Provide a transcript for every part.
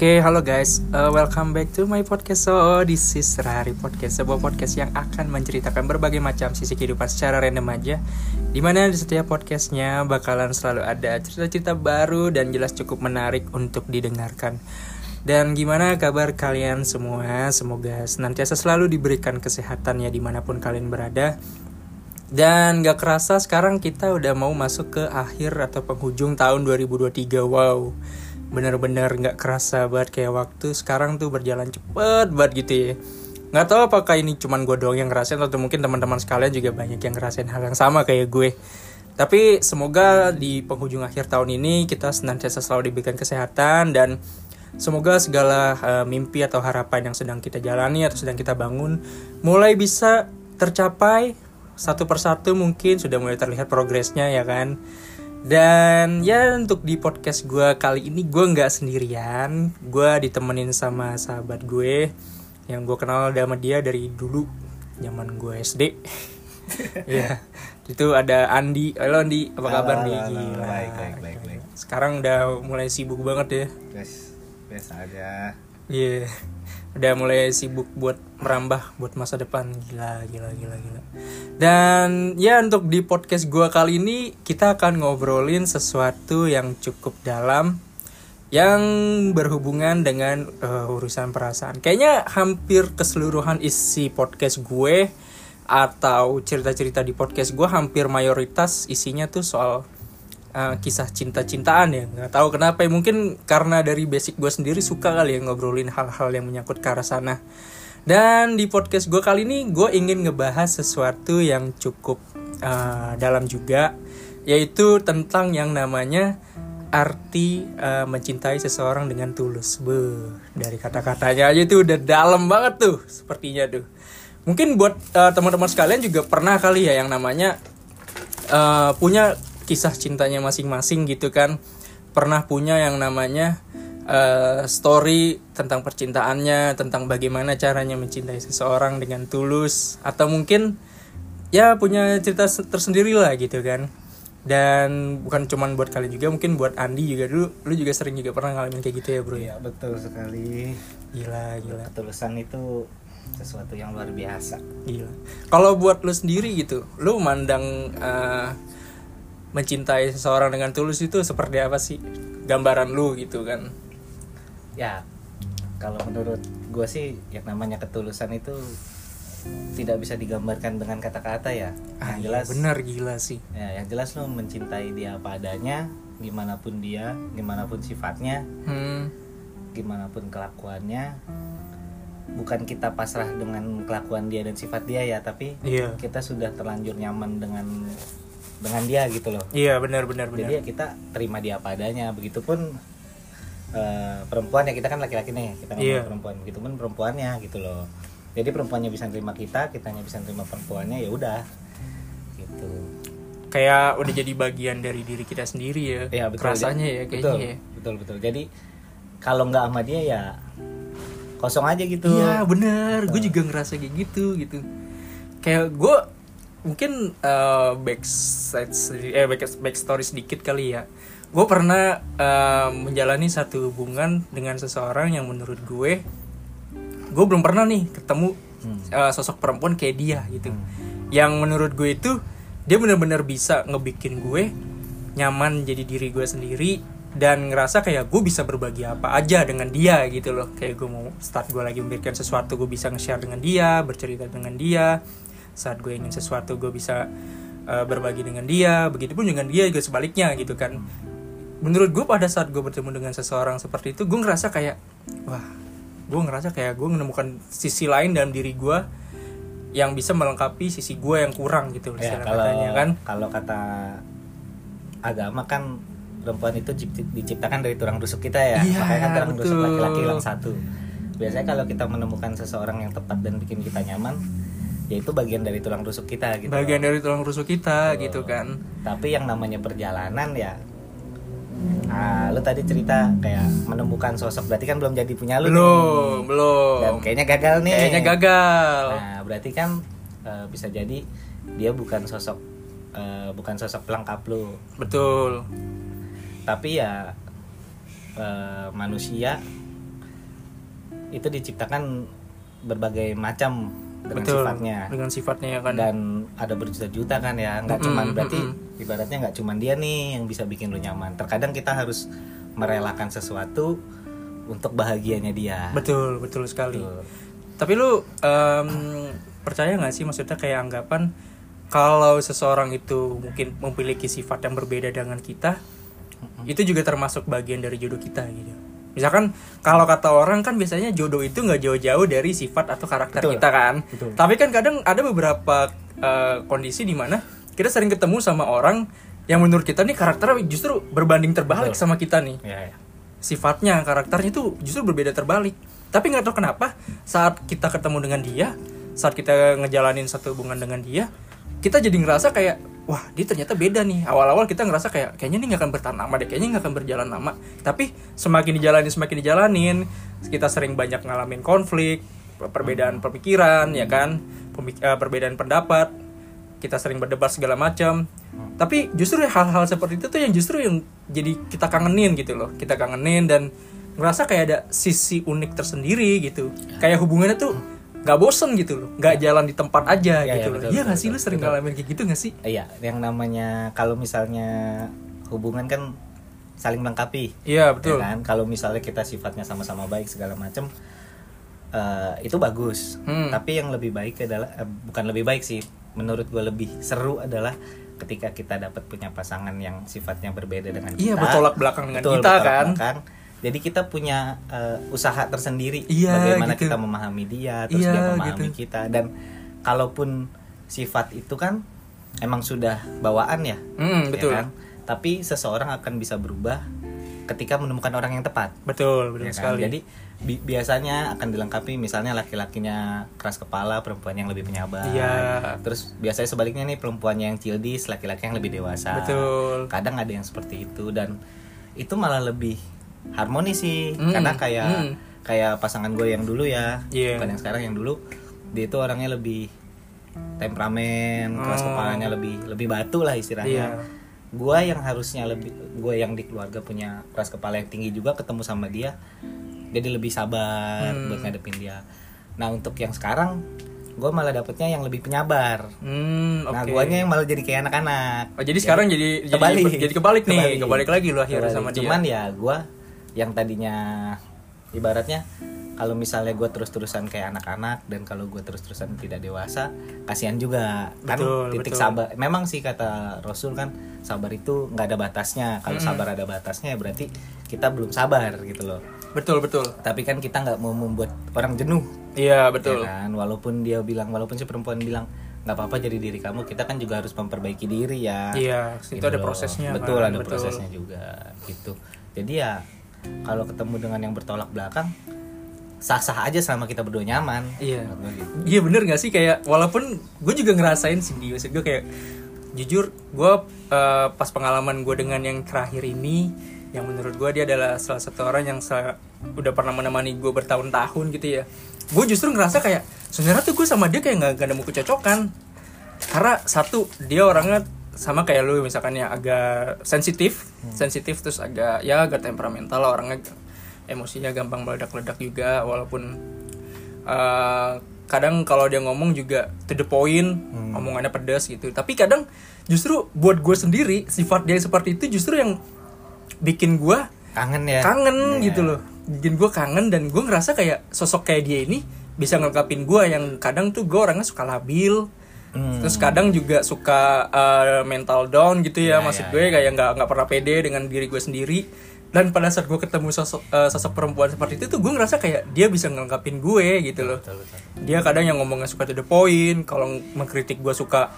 Oke, halo guys. Uh, welcome back to my podcast. So, this is Rari Podcast, sebuah podcast yang akan menceritakan berbagai macam sisi kehidupan secara random aja. Di mana di setiap podcastnya bakalan selalu ada cerita-cerita baru dan jelas cukup menarik untuk didengarkan. Dan gimana kabar kalian semua? Semoga senantiasa selalu diberikan kesehatan ya di mana pun kalian berada. Dan gak kerasa sekarang kita udah mau masuk ke akhir atau penghujung tahun 2023. Wow bener-bener nggak kerasa banget kayak waktu sekarang tuh berjalan cepet banget gitu ya. Nggak tahu apakah ini cuman gue doang yang ngerasain atau mungkin teman-teman sekalian juga banyak yang ngerasain hal yang sama kayak gue. Tapi semoga di penghujung akhir tahun ini kita senantiasa selalu diberikan kesehatan dan semoga segala uh, mimpi atau harapan yang sedang kita jalani atau sedang kita bangun mulai bisa tercapai satu persatu mungkin sudah mulai terlihat progresnya ya kan dan ya untuk di podcast gue kali ini gue nggak sendirian. Gue ditemenin sama sahabat gue Yang gue kenal sama dia dari dulu zaman gue SD Ya itu ada Andi. Halo Andi. Apa kabar nih Gila. Baik, baik, baik, baik. Sekarang udah mulai sibuk banget ya. Biasa aja. Iya. yeah udah mulai sibuk buat merambah buat masa depan. Gila gila gila gila. Dan ya untuk di podcast gua kali ini kita akan ngobrolin sesuatu yang cukup dalam yang berhubungan dengan uh, urusan perasaan. Kayaknya hampir keseluruhan isi podcast gue atau cerita-cerita di podcast gue hampir mayoritas isinya tuh soal uh, kisah cinta-cintaan ya nggak tahu kenapa ya mungkin karena dari basic gue sendiri suka kali ya ngobrolin hal-hal yang menyangkut ke arah sana dan di podcast gue kali ini gue ingin ngebahas sesuatu yang cukup uh, dalam juga yaitu tentang yang namanya arti uh, mencintai seseorang dengan tulus. Be, dari kata-katanya aja itu udah dalam banget tuh sepertinya tuh. Mungkin buat uh, teman-teman sekalian juga pernah kali ya yang namanya uh, punya kisah cintanya masing-masing gitu kan. Pernah punya yang namanya uh, story tentang percintaannya tentang bagaimana caranya mencintai seseorang dengan tulus atau mungkin ya punya cerita tersendiri lah gitu kan. Dan bukan cuman buat kalian juga mungkin buat Andi juga dulu lu juga sering juga pernah ngalamin kayak gitu ya bro? Ya betul sekali. Gila gila. Ketulusan itu sesuatu yang luar biasa. Gila. Kalau buat lu sendiri gitu lu mandang uh, mencintai seseorang dengan tulus itu seperti apa sih? Gambaran lu gitu kan. Ya kalau menurut gue sih yang namanya ketulusan itu tidak bisa digambarkan dengan kata-kata ya. Ah, yang iya, jelas benar gila sih. Ya yang jelas lu mencintai dia apa adanya gimana pun dia gimana pun sifatnya hmm. gimana pun kelakuannya. Bukan kita pasrah dengan kelakuan dia dan sifat dia ya tapi iya. kita sudah terlanjur nyaman dengan dengan dia gitu loh. Iya benar benar benar. jadi ya kita terima dia apa adanya. Begitupun uh, perempuan ya kita kan laki-laki nih kita ngomong yeah. perempuan. Begitupun perempuannya gitu loh. Jadi perempuannya bisa terima kita kitanya bisa terima perempuannya ya udah. Gitu. Kayak udah jadi bagian dari diri kita sendiri ya, ya betul, rasanya ya kayaknya betul, ya. betul betul. Jadi kalau nggak sama dia ya kosong aja gitu. Iya bener gue juga ngerasa kayak gitu gitu. Kayak gue mungkin uh, backside eh back, back story sedikit kali ya gue pernah uh, menjalani satu hubungan dengan seseorang yang menurut gue gue belum pernah nih ketemu hmm. uh, sosok perempuan kayak dia gitu hmm. yang menurut gue itu dia benar-benar bisa ngebikin gue nyaman jadi diri gue sendiri dan ngerasa kayak gue bisa berbagi apa aja dengan dia gitu loh kayak gue mau start gue lagi memberikan sesuatu gue bisa nge-share dengan dia bercerita dengan dia saat gue ingin sesuatu gue bisa uh, berbagi dengan dia begitupun dengan dia juga sebaliknya gitu kan. Menurut gue pada saat gue bertemu dengan seseorang seperti itu gue ngerasa kayak wah gue ngerasa kayak gue menemukan sisi lain dalam diri gue yang bisa melengkapi sisi gue yang kurang gitu ya, kalau katanya kan? kalau kata agama kan perempuan itu diciptakan dari tulang rusuk kita ya, ya makanya kan tulang rusuk laki-laki hilang satu. Biasanya kalau kita menemukan seseorang yang tepat dan bikin kita nyaman ya itu bagian dari tulang rusuk kita gitu bagian dari tulang rusuk kita oh. gitu kan. Tapi yang namanya perjalanan ya Ah, lu tadi cerita kayak menemukan sosok. Berarti kan belum jadi punya lu belum nih. belum dan kayaknya gagal nih. Kayaknya gagal. Nah berarti kan uh, bisa jadi dia bukan sosok uh, bukan sosok pelengkap lu. Betul. Tapi ya uh, manusia itu diciptakan berbagai macam dengan Betul. sifatnya Dengan sifatnya ya kan. dan ada berjuta-juta kan ya nggak Mm-mm, cuman berarti mm-mm. ibaratnya nggak cuman dia nih yang bisa bikin lu nyaman terkadang kita harus merelakan sesuatu untuk bahagianya dia Betul, betul sekali. Tuh. Tapi lu em, percaya nggak sih maksudnya kayak anggapan kalau seseorang itu mungkin memiliki sifat yang berbeda dengan kita, itu juga termasuk bagian dari jodoh kita gitu. Misalkan kalau kata orang kan biasanya jodoh itu nggak jauh-jauh dari sifat atau karakter Betul. kita kan. Betul. Tapi kan kadang ada beberapa eh, kondisi di mana kita sering ketemu sama orang yang menurut kita nih karakternya justru berbanding terbalik Betul. sama kita nih ya, ya. sifatnya karakternya itu justru berbeda terbalik tapi nggak tahu kenapa saat kita ketemu dengan dia saat kita ngejalanin satu hubungan dengan dia kita jadi ngerasa kayak wah dia ternyata beda nih. Awal-awal kita ngerasa kayak kayaknya ini nggak akan bertahan lama deh kayaknya nggak akan berjalan lama. Tapi semakin dijalanin semakin dijalanin kita sering banyak ngalamin konflik perbedaan pemikiran ya kan? Pemik- eh, perbedaan pendapat kita sering berdebat segala macam. Tapi justru hal-hal seperti itu tuh yang justru yang jadi kita kangenin gitu loh. Kita kangenin dan ngerasa kayak ada sisi unik tersendiri gitu. Kayak hubungannya tuh nggak bosen gitu loh nggak jalan di tempat aja Ya, gitu ya, loh betul, iya nggak betul, sih lu sering betul. ngalamin kayak gitu nggak sih Iya, yang namanya kalau misalnya hubungan kan saling melengkapi. iya ya betul kan? Kalau misalnya kita sifatnya sama-sama baik segala macam eh, itu bagus. Hmm. Tapi yang lebih baik adalah eh, bukan lebih baik sih. Menurut gue lebih seru adalah ketika kita dapat punya pasangan yang sifatnya berbeda dengan iya kita. bertolak belakang dengan Betul, kita kan belakang. Jadi kita punya eh, usaha tersendiri Iya, bagaimana gitu. kita memahami dia, terus Iya, dia memahami gitu. kita dan kalaupun sifat itu kan emang sudah bawaan ya, ya betul kan? Tapi seseorang akan bisa berubah ketika menemukan orang yang tepat. betul betul ya kan? sekali Jadi bi- biasanya akan dilengkapi misalnya laki-lakinya keras kepala, perempuan yang lebih penyabar. Iya. Terus biasanya sebaliknya nih perempuannya yang childish, laki-laki yang lebih dewasa. Betul. Kadang ada yang seperti itu dan itu malah lebih harmonis sih Hmm, karena kayak hmm. kayak pasangan gue yang dulu ya, Iya. bukan yang sekarang yang dulu. Dia itu orangnya lebih temperamen, keras Oh. kepalanya lebih lebih batu lah istilahnya. Iya. Gua yang harusnya lebih gue yang di keluarga punya keras kepala yang tinggi juga ketemu sama dia jadi lebih sabar Hmm. buat ngadepin dia. Nah, untuk yang sekarang gue malah dapetnya yang lebih penyabar. hmm oke Nah, guanya yang malah jadi kayak anak-anak. oh, jadi sekarang jadi jadi kebalik. jadi kebalik nih kebalik, lagi lu akhirnya Kebalik. sama dia Cuman ya gue yang tadinya ibaratnya kalau misalnya gue terus-terusan kayak anak-anak dan kalau gue terus-terusan tidak dewasa kasihan juga. Kan Betul, titik betul. sabar. Memang sih kata Rasul kan sabar itu nggak ada batasnya. Kalau Mm-mm. sabar ada batasnya ya berarti kita belum sabar gitu loh. Betul betul. Tapi kan kita nggak mau membuat orang jenuh. Iya betul. Ya kan? Walaupun dia bilang walaupun si perempuan bilang nggak apa-apa jadi diri kamu kita kan juga harus memperbaiki diri ya. Iya, itu ada prosesnya, betul kan? ada Betul. prosesnya juga gitu. Jadi ya kalau ketemu dengan yang bertolak belakang sah-sah aja selama kita berdua nyaman Iya. Gitu. Iya bener gak sih kayak walaupun gue juga ngerasain sih maksud gue kayak jujur gue eh, pas pengalaman gue dengan yang terakhir ini yang menurut gue dia adalah salah satu orang yang udah pernah menemani gue bertahun-tahun gitu ya gue justru ngerasa kayak sebenarnya tuh gue sama dia kayak nggak nggak nemu kecocokan karena satu dia orangnya sama kayak lu misalkan ya agak sensitif. Sensitif terus agak ya agak temperamental lah orangnya. Emosinya gampang meledak-ledak juga walaupun eh, kadang kalau dia ngomong juga to the point omongannya pedas gitu. Tapi kadang justru buat gue sendiri sifat dia seperti itu justru yang bikin gue kangen ya? kangen Iya. gitu loh. Bikin gue kangen dan gue ngerasa kayak sosok kayak dia ini bisa ngelengkapin gue yang kadang tuh gue orangnya suka labil Hmm. terus kadang juga suka uh, mental down gitu ya, Ya, maksud ya, gue ya. kayak nggak nggak pernah pede dengan diri gue sendiri dan pada saat gue ketemu sosok uh, sosok perempuan seperti itu tuh gue ngerasa kayak dia bisa ngelengkapin gue gitu loh Betul, betul. dia kadang yang ngomongnya suka to the point kalau mengkritik gue suka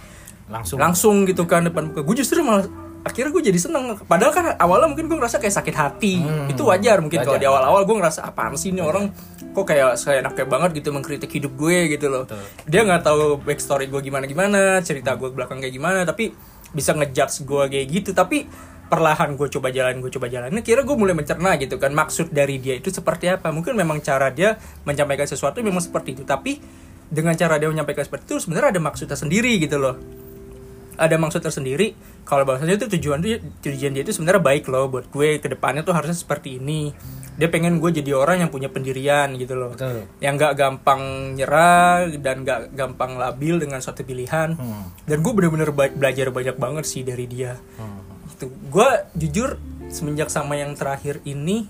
langsung langsung gitu kan depan muka gue justru malah akhirnya gue jadi seneng. Padahal kan awalnya mungkin gue ngerasa kayak sakit hati. Hmm. itu wajar mungkin kalau di awal-awal gue ngerasa apaan sih ini orang kok kayak saya enaknya banget gitu mengkritik hidup gue gitu loh. Betul. dia nggak tahu backstory gue gimana gimana cerita gue belakang kayak gimana tapi bisa ngejudge gue kayak gitu. Tapi perlahan gue coba jalan gue coba jalan. Kira gue mulai mencerna gitu kan maksud dari dia itu seperti apa. Mungkin memang cara dia menyampaikan sesuatu memang seperti itu. Tapi dengan cara dia menyampaikan seperti itu sebenarnya ada maksudnya sendiri gitu loh ada maksud tersendiri. Kalau bahasanya itu tujuan dia tujuan dia itu sebenarnya baik loh buat gue. Ke depannya tuh harusnya seperti ini. Dia pengen gue jadi orang yang punya pendirian gitu loh. Betul. yang gak gampang nyerah dan gak gampang labil dengan suatu pilihan. Hmm. dan gue bener-bener ba- belajar banyak banget sih dari dia. Hmm. itu gue jujur semenjak sama yang terakhir ini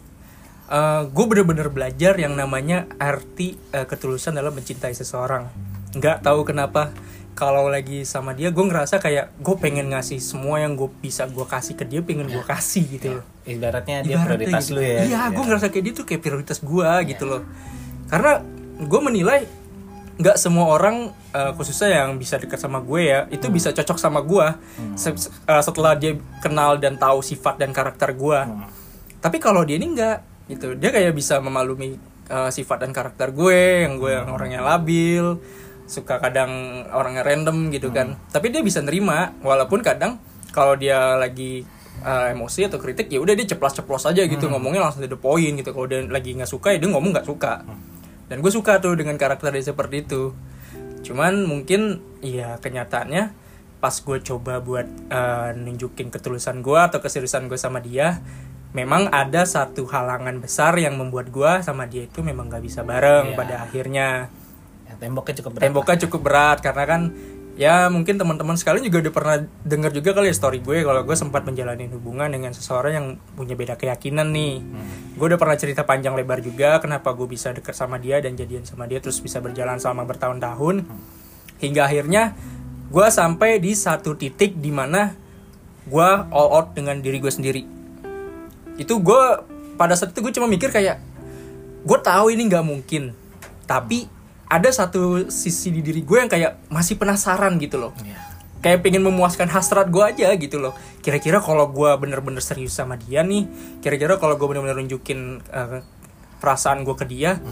eh, gue bener-bener belajar yang namanya arti eh, ketulusan dalam mencintai seseorang. Nggak tahu kenapa kalau lagi sama dia gue ngerasa kayak gue pengen ngasih semua yang gue bisa gue kasih ke dia pengen gue kasih gitu loh Ibaratnya dia Ibaratnya prioritas gitu. lu ya. iya gue ngerasa kayak dia tuh kayak prioritas gue gitu loh karena gue menilai nggak semua orang eh, khususnya yang bisa dekat sama gue ya itu Hmm. bisa cocok sama gue Se- se- eh, setelah dia kenal dan tahu sifat dan karakter gue Hmm. tapi kalau dia ini enggak gitu dia kayak bisa memaklumi eh, sifat dan karakter gue yang gue yang Hmm. orangnya labil suka kadang orangnya random gitu kan Hmm. tapi dia bisa nerima walaupun kadang kalau dia lagi eh, emosi atau kritik ya udah dia ceplos-ceplos aja gitu Hmm. ngomongnya langsung to the point gitu kalau dia lagi nggak suka ya dia ngomong nggak suka dan gue suka tuh dengan karakter dia seperti itu cuman mungkin ya kenyataannya pas gue coba buat eh, nunjukin ketulusan gue atau keseriusan gue sama dia memang ada satu halangan besar yang membuat gue sama dia itu memang nggak bisa bareng Iya. pada akhirnya Ya, temboknya cukup berat. temboknya cukup berat karena kan ya mungkin teman-teman sekalian juga udah pernah dengar juga kali ya story gue kalau gue sempat menjalani hubungan dengan seseorang yang punya beda keyakinan nih. Gue udah pernah cerita panjang lebar juga kenapa gue bisa deket sama dia dan jadian sama dia terus bisa berjalan selama bertahun-tahun. Hingga akhirnya gue sampai di satu titik di mana gue all out dengan diri gue sendiri. Itu gue pada saat itu gue cuma mikir kayak gue tahu ini nggak mungkin tapi ada satu sisi di diri gue yang kayak masih penasaran gitu loh. Iya. kayak pengen memuaskan hasrat gue aja gitu loh. Kira-kira kalau gue bener-bener serius sama dia nih kira-kira kalau gue bener-bener nunjukin eh, perasaan gue ke dia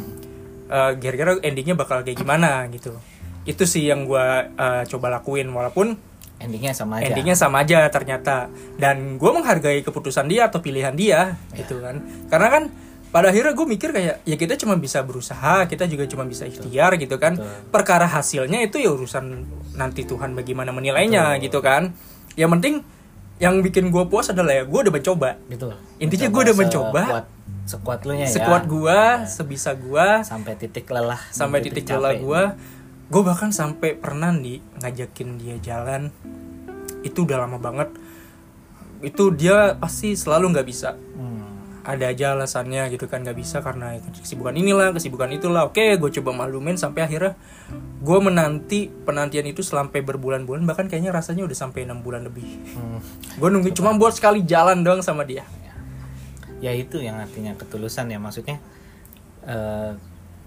eh, kira-kira endingnya bakal kayak gimana gitu. Itu sih yang gue eh, coba lakuin. Walaupun Endingnya sama aja. endingnya sama aja ternyata. Dan gue menghargai keputusan dia atau pilihan dia gitu kan. Karena kan pada akhirnya gue mikir kayak ya kita cuma bisa berusaha kita juga cuma bisa ikhtiar gitu kan Betul. perkara hasilnya itu ya urusan nanti Tuhan bagaimana menilainya gitu kan yang penting yang bikin gue puas adalah ya gue udah mencoba Betul. Intinya gua udah mencoba. Sekuat, sekuat lu nya ya. sekuat gue sebisa gue Sampai titik lelah. sampai titik lelah capek. gue gue bahkan sampai pernah nih ngajakin dia jalan itu udah lama banget itu dia pasti selalu nggak bisa Hmm. Ada aja alasannya gitu kan nggak bisa karena kesibukan inilah kesibukan itulah oke gue coba maklumin sampai akhirnya gue menanti penantian itu sampai berbulan-bulan bahkan kayaknya rasanya udah sampai enam bulan lebih Hmm. gue nunggu cuma buat sekali jalan doang sama dia Ya itu yang artinya ketulusan ya maksudnya. eh,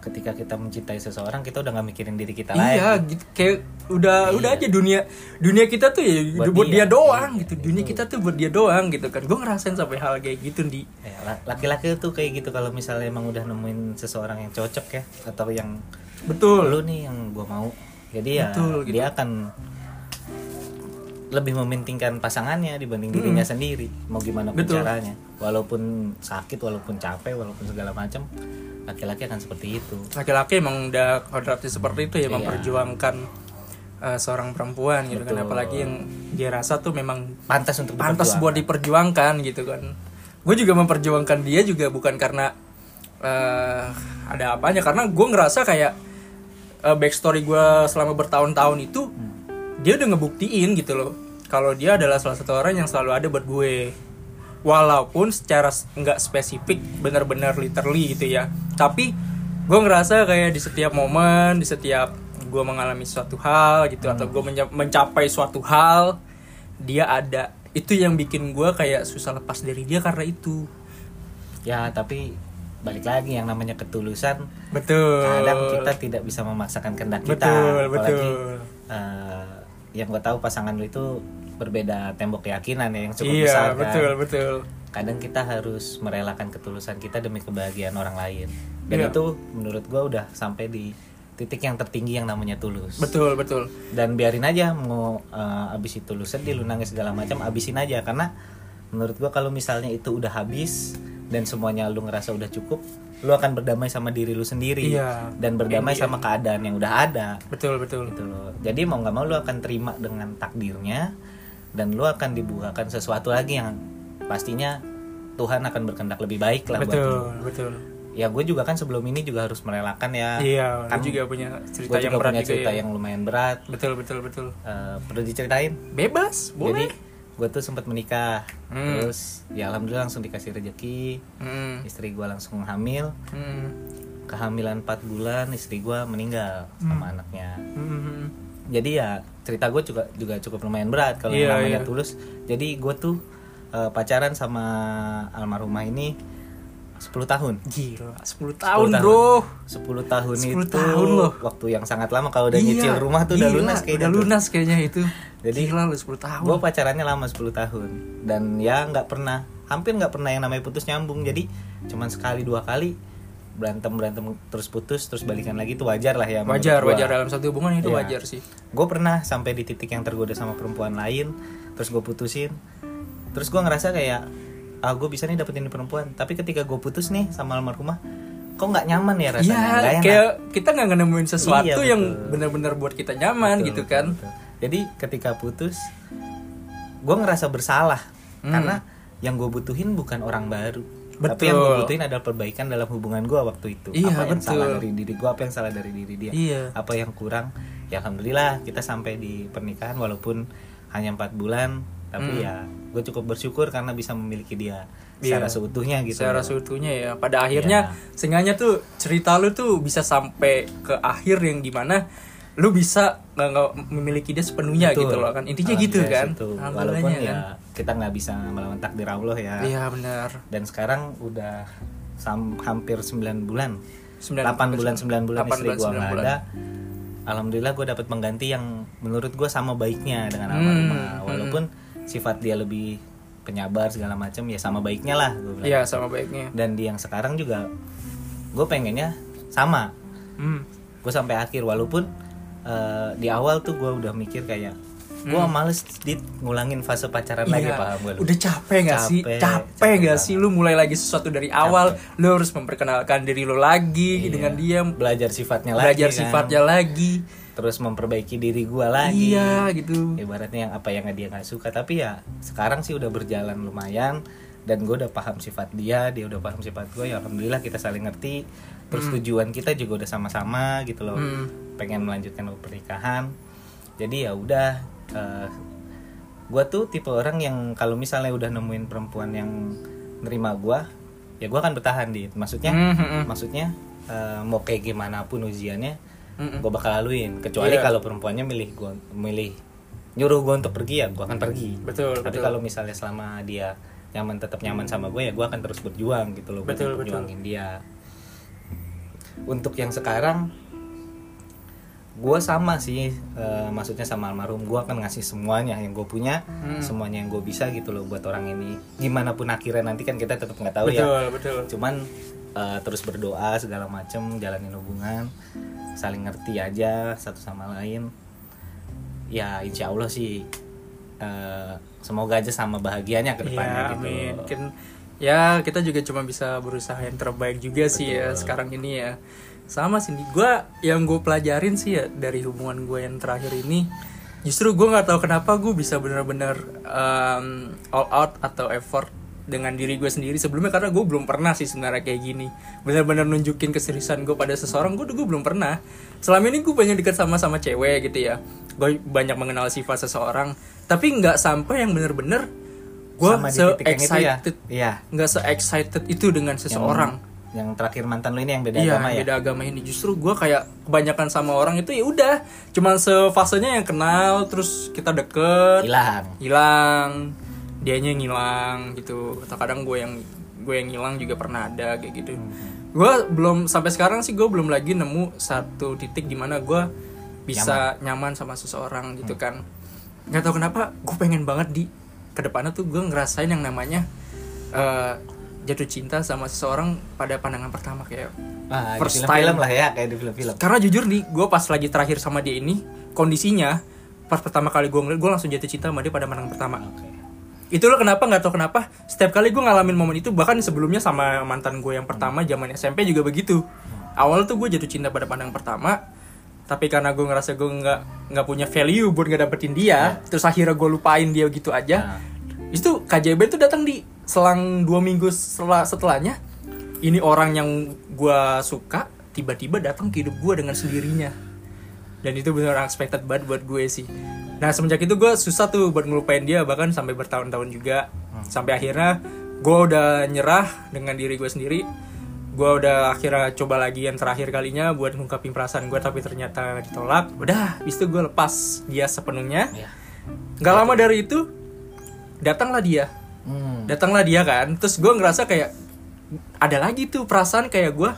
ketika kita mencintai seseorang kita udah nggak mikirin diri kita iya lagi. gitu. Kayak udah udah aja dunia dunia kita tuh ya buat, Buat dia, dia. doang Iya, gitu. Dunia kita tuh buat dia doang gitu kan. Gue ngerasain sampai hal kayak gitu di Ya, la- laki-laki tuh kayak gitu kalau misalnya emang udah nemuin seseorang yang cocok ya atau yang betul. lu nih yang gue mau. Jadi ya Betul, gitu. dia akan lebih mementingkan pasangannya dibanding dirinya sendiri. Mau gimana pun Betul. caranya. Walaupun sakit walaupun capek walaupun segala macam laki-laki akan seperti itu. Laki-laki emang udah kodratnya seperti itu ya Iya. memperjuangkan uh, seorang perempuan gitu kan. Apalagi yang dia rasa tuh memang pantas untuk pantas buat diperjuangkan gitu kan. Gue juga memperjuangkan dia juga bukan karena eh, ada apanya. Karena gue ngerasa kayak eh, backstory gue selama bertahun-tahun itu dia udah ngebuktiin gitu loh kalau dia adalah salah satu orang yang selalu ada buat gue. Walaupun secara nggak spesifik benar-benar literally gitu ya. Tapi gue ngerasa kayak di setiap momen di setiap gue mengalami suatu hal gitu atau gue mencapai suatu hal dia ada. Itu yang bikin gue kayak susah lepas dari dia karena itu. Ya tapi balik lagi yang namanya ketulusan betul. kadang kita tidak bisa memaksakan kehendak kita. Betul apalagi betul. eh, yang gue tahu pasangan lu itu berbeda tembok keyakinan ya yang cukup iya besar kan. betul betul. Kadang kita harus merelakan ketulusan kita demi kebahagiaan orang lain. Dan Iya. itu menurut gua udah sampai di titik yang tertinggi yang namanya tulus. Betul betul. Dan biarin aja mau uh, abis itu lu sedih lu nangis segala macam abisin aja. Karena menurut gua kalau misalnya itu udah habis dan semuanya lu ngerasa udah cukup lu akan berdamai sama diri lu sendiri. Iya. dan berdamai sama keadaan yang udah ada. Betul betul. Gitu loh. Jadi mau nggak mau lu akan terima dengan takdirnya dan lu akan dibukakan sesuatu lagi yang pastinya Tuhan akan berkehendak lebih baik lah buat lu. betul. Betul ya gue juga kan sebelum ini juga harus merelakan ya. Iya kan juga punya cerita yang juga berat punya juga cerita ya. yang lumayan berat. Betul betul betul. Eh, perlu diceritain? Bebas jadi boleh. gue tuh sempat menikah. Hmm. terus ya alhamdulillah langsung dikasih rezeki. Hmm, istri gue langsung hamil. Hmm, kehamilan 4 bulan istri gue meninggal sama anaknya. Hmm, jadi ya cerita gue juga juga cukup lumayan berat kalau Iya, yang namanya iya. tulus. Jadi gue tuh eh, pacaran sama almarhumah ini 10 tahun. Gila 10 10 tahun bro. 10 tahun 10 itu tahun loh. waktu yang sangat lama kalau udah nyicil rumah tuh udah gila, lunas kayaknya udah tuh. lunas kayaknya itu. Jadi, gila lu 10 tahun. gue pacarannya lama 10 tahun. Dan ya nggak pernah hampir nggak pernah yang namanya putus nyambung. Jadi cuman sekali dua kali berantem berantem terus putus terus balikan lagi itu wajar lah ya wajar gua. wajar dalam satu hubungan itu Iya. wajar sih gue pernah sampai di titik yang tergoda sama perempuan lain terus gue putusin terus gue ngerasa kayak ah gue bisa nih dapetin perempuan tapi ketika gue putus nih sama almarhumah kok nggak nyaman ya rasanya Iya, Nggak enak. kayak kita nggak nemuin sesuatu Iya, yang benar-benar buat kita nyaman Betul, gitu betul, kan. betul. Jadi ketika putus, gue ngerasa bersalah Hmm. karena yang gue butuhin bukan orang baru, tapi Betul. yang gue butuhin adalah perbaikan dalam hubungan gue waktu itu. Iya, apa yang betul. salah dari diri gue, apa yang salah dari diri dia, Iya. apa yang kurang. Ya alhamdulillah kita sampai di pernikahan walaupun hanya empat bulan, tapi Hmm. ya gue cukup bersyukur karena bisa memiliki dia Iya. secara seutuhnya gitu. Secara seutuhnya ya. Pada akhirnya seenggaknya tuh cerita lu tuh bisa sampai ke akhir yang di mana lu bisa nggak nggak memiliki dia sepenuhnya Betul. gitu loh kan. Intinya gitu Alhamdulillah kan. Alhamdulillahnya Walaupun kan. ya kita nggak bisa melawan takdir Allah ya. Iya benar. dan sekarang udah sam- hampir 9 bulan Sembilan- 8 bulan 9 bulan 8 istri 9 nggak ada alhamdulillah gue dapat pengganti yang menurut gue sama baiknya dengan Hmm, almarhumah hmm. walaupun sifat dia lebih penyabar segala macam ya sama baiknya lah gue bilang Iya sama baiknya. dan di yang sekarang juga gue pengennya sama Hmm. gue sampai akhir walaupun eh, di awal tuh gue udah mikir kayak gue males dit ngulangin fase pacaran lagi Hmm. Iya, paham gue Udah capek gak sih? Capek, Capek, capek gak banget. sih? Lu mulai lagi sesuatu dari awal, lu harus memperkenalkan diri lu lagi Iya. dengan dia, belajar sifatnya belajar lagi kan. sifatnya lagi. terus memperbaiki diri gua lagi Iya gitu. ibaratnya yang apa yang dia nggak suka tapi ya sekarang sih udah berjalan lumayan dan gue udah paham sifat dia dia udah paham sifat gue ya alhamdulillah kita saling ngerti terus tujuan kita juga udah sama-sama gitu loh Hmm. Pengen melanjutkan pernikahan jadi ya udah eh, gue tuh tipe orang yang kalau misalnya udah nemuin perempuan yang nerima gua ya gua akan bertahan di maksudnya Hmm, hmm, hmm. maksudnya eh, mau kayak gimana pun ujiannya Mm-mm. gue bakal laluin kecuali Iya. kalau perempuannya milih gue milih nyuruh gue untuk pergi ya gue akan pergi Betul, tapi betul. kalau misalnya selama dia nyaman tetap nyaman sama gue ya gue akan terus berjuang gitu loh Betul, perjuangin dia untuk yang sekarang gue sama sih eh, maksudnya sama almarhum gue akan ngasih semuanya yang gue punya Hmm. semuanya yang gue bisa gitu loh buat orang ini gimana pun akhirnya nanti kan kita tetap nggak tahu betul, ya betul. cuman eh, terus berdoa segala macem jalanin hubungan saling ngerti aja satu sama lain ya insya Allah sih eh, semoga aja sama bahagianya ke depannya Iya, gitu amin. Mungkin ya kita juga cuma bisa berusaha yang terbaik juga sih ya sekarang ini ya. Sama sih, gue yang gue pelajarin sih ya dari hubungan gue yang terakhir ini, justru gue nggak tahu kenapa gue bisa benar-benar um, all out atau effort dengan diri gue sendiri. Sebelumnya karena gue belum pernah sih sebenarnya kayak gini. Benar-benar nunjukin keseriusan gue pada seseorang gue gue belum pernah. Selama ini gue banyak dekat sama sama cewek gitu ya. Gue banyak mengenal sifat seseorang. Tapi nggak sampai yang bener-bener gue se ya? excited. Iya. nggak se excited itu dengan seseorang. yang terakhir mantan lu ini yang beda iya agama ya? beda agama ini. Justru gue kayak kebanyakan sama orang itu ya udah cuman sefasenya yang kenal terus kita deket hilang. hilang dianya yang hilang gitu. Atau kadang gue yang gue yang hilang juga pernah ada kayak gitu. Gue belum sampai sekarang sih gue belum lagi nemu satu titik di mana gue bisa nyaman. sama seseorang gitu kan. Nggak tahu kenapa gue pengen banget di ke depannya tuh gue ngerasain yang namanya eh, jatuh cinta sama seseorang pada pandangan pertama kayak ah, First di film-film time. lah ya kayak di film-film. Karena jujur nih gue pas lagi terakhir sama dia ini kondisinya pas pertama kali gue ngeliat gue langsung jatuh cinta sama dia pada pandangan pertama. Oke. Itu lo kenapa nggak tau kenapa setiap kali gue ngalamin momen itu bahkan sebelumnya sama mantan gue yang pertama zaman SMP juga begitu. Awal tuh gue jatuh cinta pada pandang pertama tapi karena gue ngerasa gue nggak nggak punya value buat nggak dapetin dia terus akhirnya gue lupain dia gitu aja Nah, itu KJB itu datang di selang dua minggu setelah setelahnya ini orang yang gue suka tiba-tiba datang ke hidup gue dengan sendirinya. Dan itu benar unexpected banget buat gue sih. Nah semenjak itu gue susah tuh buat ngelupain dia bahkan sampai bertahun-tahun juga. Sampai akhirnya gue udah nyerah dengan diri gue sendiri. Gue udah akhirnya coba lagi yang terakhir kalinya buat ngungkapin perasaan gue tapi ternyata ditolak. Udah habis itu gue lepas dia sepenuhnya. Ya. nggak lama dari itu datanglah dia Hmm. datanglah dia kan. Terus gue ngerasa kayak ada lagi tuh perasaan kayak gue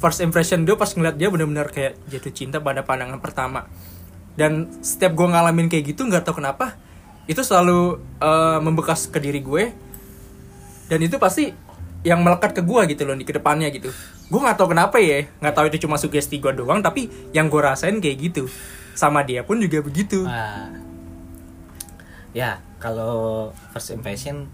first impression dia pas ngeliat dia bener-bener kayak jatuh cinta pada pandangan pertama. Dan setiap gue ngalamin kayak gitu nggak tahu kenapa itu selalu eh, membekas ke diri gue. Dan itu pasti yang melekat ke gue gitu loh di ke depannya gitu. Gue nggak tahu kenapa ya nggak tahu itu cuma sugesti gue doang tapi yang gue rasain kayak gitu. Sama dia pun juga begitu. Wah. Ya, kalau first impression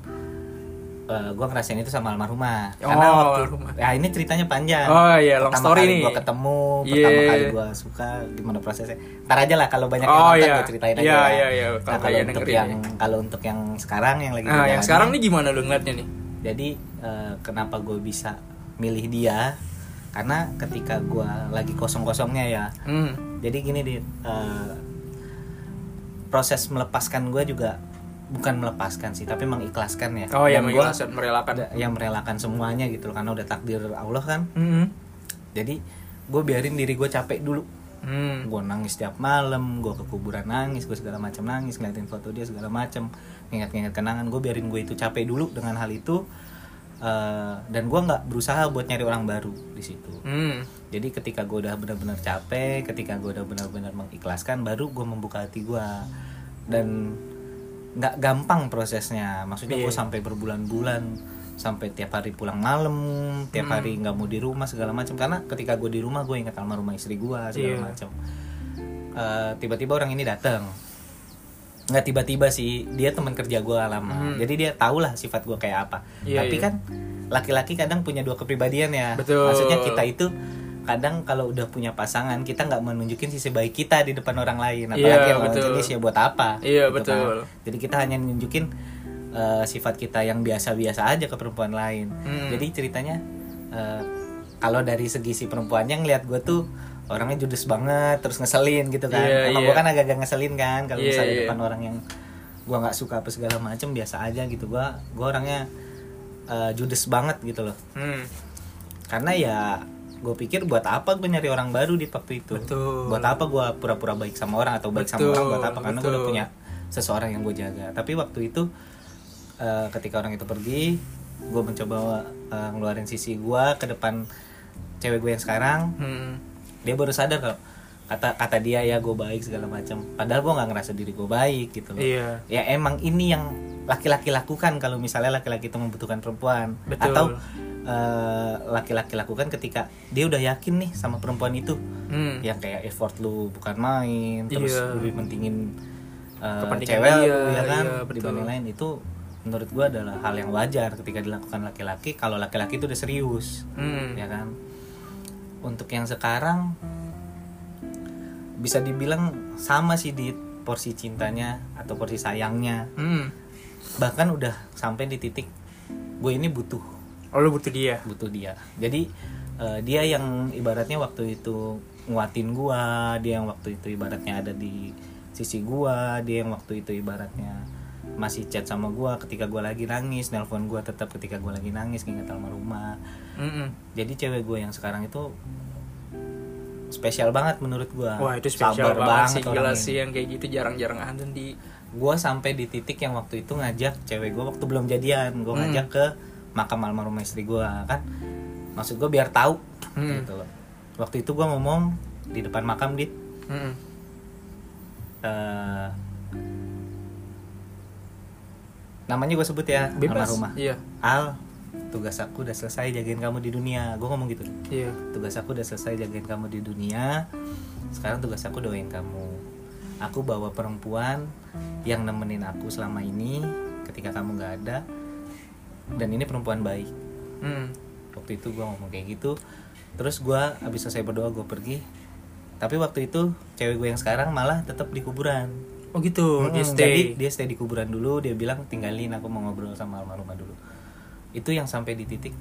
eh gue ngerasain itu sama almarhumah. Karena Oh, waktu almarhumah. ya ini ceritanya panjang. Oh, iya, long Pertama story kali nih. Gue ketemu, pertama Yeah. kali gue suka, gimana prosesnya. Ntar aja lah kalau banyak yang Oh, nonton iya. gue ceritain aja. Iya, lah. iya, iya. Nah, Kalau untuk yang ya. kalau untuk yang sekarang yang lagi nah yang sekarang nih gimana lu ngeliatnya nih jadi eh, kenapa gue bisa milih dia? Karena ketika gue lagi kosong-kosongnya ya, hmm. jadi gini di proses melepaskan gue juga bukan melepaskan sih tapi mengikhlaskan ya oh ya Dan gua merelakan yang merelakan semuanya gitu loh karena udah takdir Allah kan Hmm. jadi gue biarin diri gue capek dulu Hmm. gue nangis tiap malam gue ke kuburan nangis gue segala macam nangis ngeliatin foto dia segala macam ingat-ingat kenangan gue biarin gue itu capek dulu dengan hal itu Eh, dan gue nggak berusaha buat nyari orang baru di situ Hmm. jadi ketika gue udah benar-benar capek ketika gue udah benar-benar mengikhlaskan baru gue membuka hati gue dan nggak gampang prosesnya maksudnya gue Iya. sampai berbulan-bulan sampai tiap hari pulang malam tiap Hmm. hari nggak mau di rumah segala macam karena ketika gue di rumah gue ingat almarhumah istri gue segala Iya. macam Eh, tiba-tiba orang ini datang nggak tiba-tiba sih dia teman kerja gue lama Hmm. jadi dia tahu lah sifat gue kayak apa Iya, tapi iya. kan laki-laki kadang punya dua kepribadian ya Betul. maksudnya kita itu kadang kalau udah punya pasangan kita nggak menunjukin sisi baik kita di depan orang lain apalagi Iya, yang betul. jenis ya buat apa Iya, gitu betul. kan. jadi kita hanya nunjukin eh, sifat kita yang biasa-biasa aja ke perempuan lain Hmm. jadi ceritanya eh, kalau dari segi si perempuannya ngelihat gue tuh orangnya judes banget terus ngeselin gitu kan Iya, emang iya. gue kan agak-agak ngeselin kan kalau Iya, misalnya iya. depan orang yang gue nggak suka apa segala macem biasa aja gitu gue gue orangnya eh, judes banget gitu loh Hmm. karena ya gue pikir buat apa gue nyari orang baru di waktu itu? Betul. buat apa gue pura-pura baik sama orang atau baik sama Betul, orang? Buat apa? Karena gue udah punya seseorang yang gue jaga. Tapi waktu itu eh, ketika orang itu pergi gue mencoba eh, ngeluarin sisi gue ke depan cewek gue yang sekarang. Hmm. dia baru sadar kalau kata kata dia ya gue baik segala macam. Padahal gue nggak ngerasa diri gue baik gitu loh. Iya. ya emang ini yang laki-laki lakukan kalau misalnya laki-laki itu membutuhkan perempuan. Betul. atau eh, laki-laki lakukan ketika dia udah yakin nih sama perempuan itu Hmm. yang kayak effort lu bukan main terus Iya. lebih pentingin Kepentingan cewek dia, lu ya kan iya, dibanding lain itu menurut gua adalah hal yang wajar ketika dilakukan laki-laki kalau laki-laki itu udah serius Hmm. ya kan untuk yang sekarang bisa dibilang sama sih di porsi cintanya atau porsi sayangnya Hmm. bahkan udah sampai di titik gue ini butuh Oh lu butuh dia. butuh dia jadi eh, dia yang ibaratnya waktu itu nguatin gua dia yang waktu itu ibaratnya ada di sisi gua dia yang waktu itu ibaratnya masih chat sama gua ketika gua lagi nangis nelpon gua tetap ketika gua lagi nangis nginget almarhumah Hmm. jadi cewek gue yang sekarang itu spesial banget menurut gua Wah itu spesial Sabar banget sih orang gila sih yang kayak gitu jarang-jarang ada di. gue sampai di titik yang waktu itu ngajak cewek gue waktu belum jadian gue Hmm. ngajak ke makam almarhumah istri gue kan maksud gue biar tahu Hmm. gitu loh waktu itu gue ngomong di depan makam dit Hmm. eh, namanya gue sebut ya Bebas. almarhumah Iya. Al tugas aku udah selesai jagain kamu di dunia gue ngomong gitu Iya. tugas aku udah selesai jagain kamu di dunia sekarang tugas aku doain kamu aku bawa perempuan yang nemenin aku selama ini ketika kamu nggak ada dan ini perempuan baik Hmm. waktu itu gue ngomong kayak gitu terus gue abis selesai berdoa gue pergi tapi waktu itu cewek gue yang sekarang malah tetap di kuburan Oh gitu, Mm, dia Jadi stay. dia stay di kuburan dulu dia bilang tinggalin aku mau ngobrol sama almarhumah dulu itu yang sampai di titik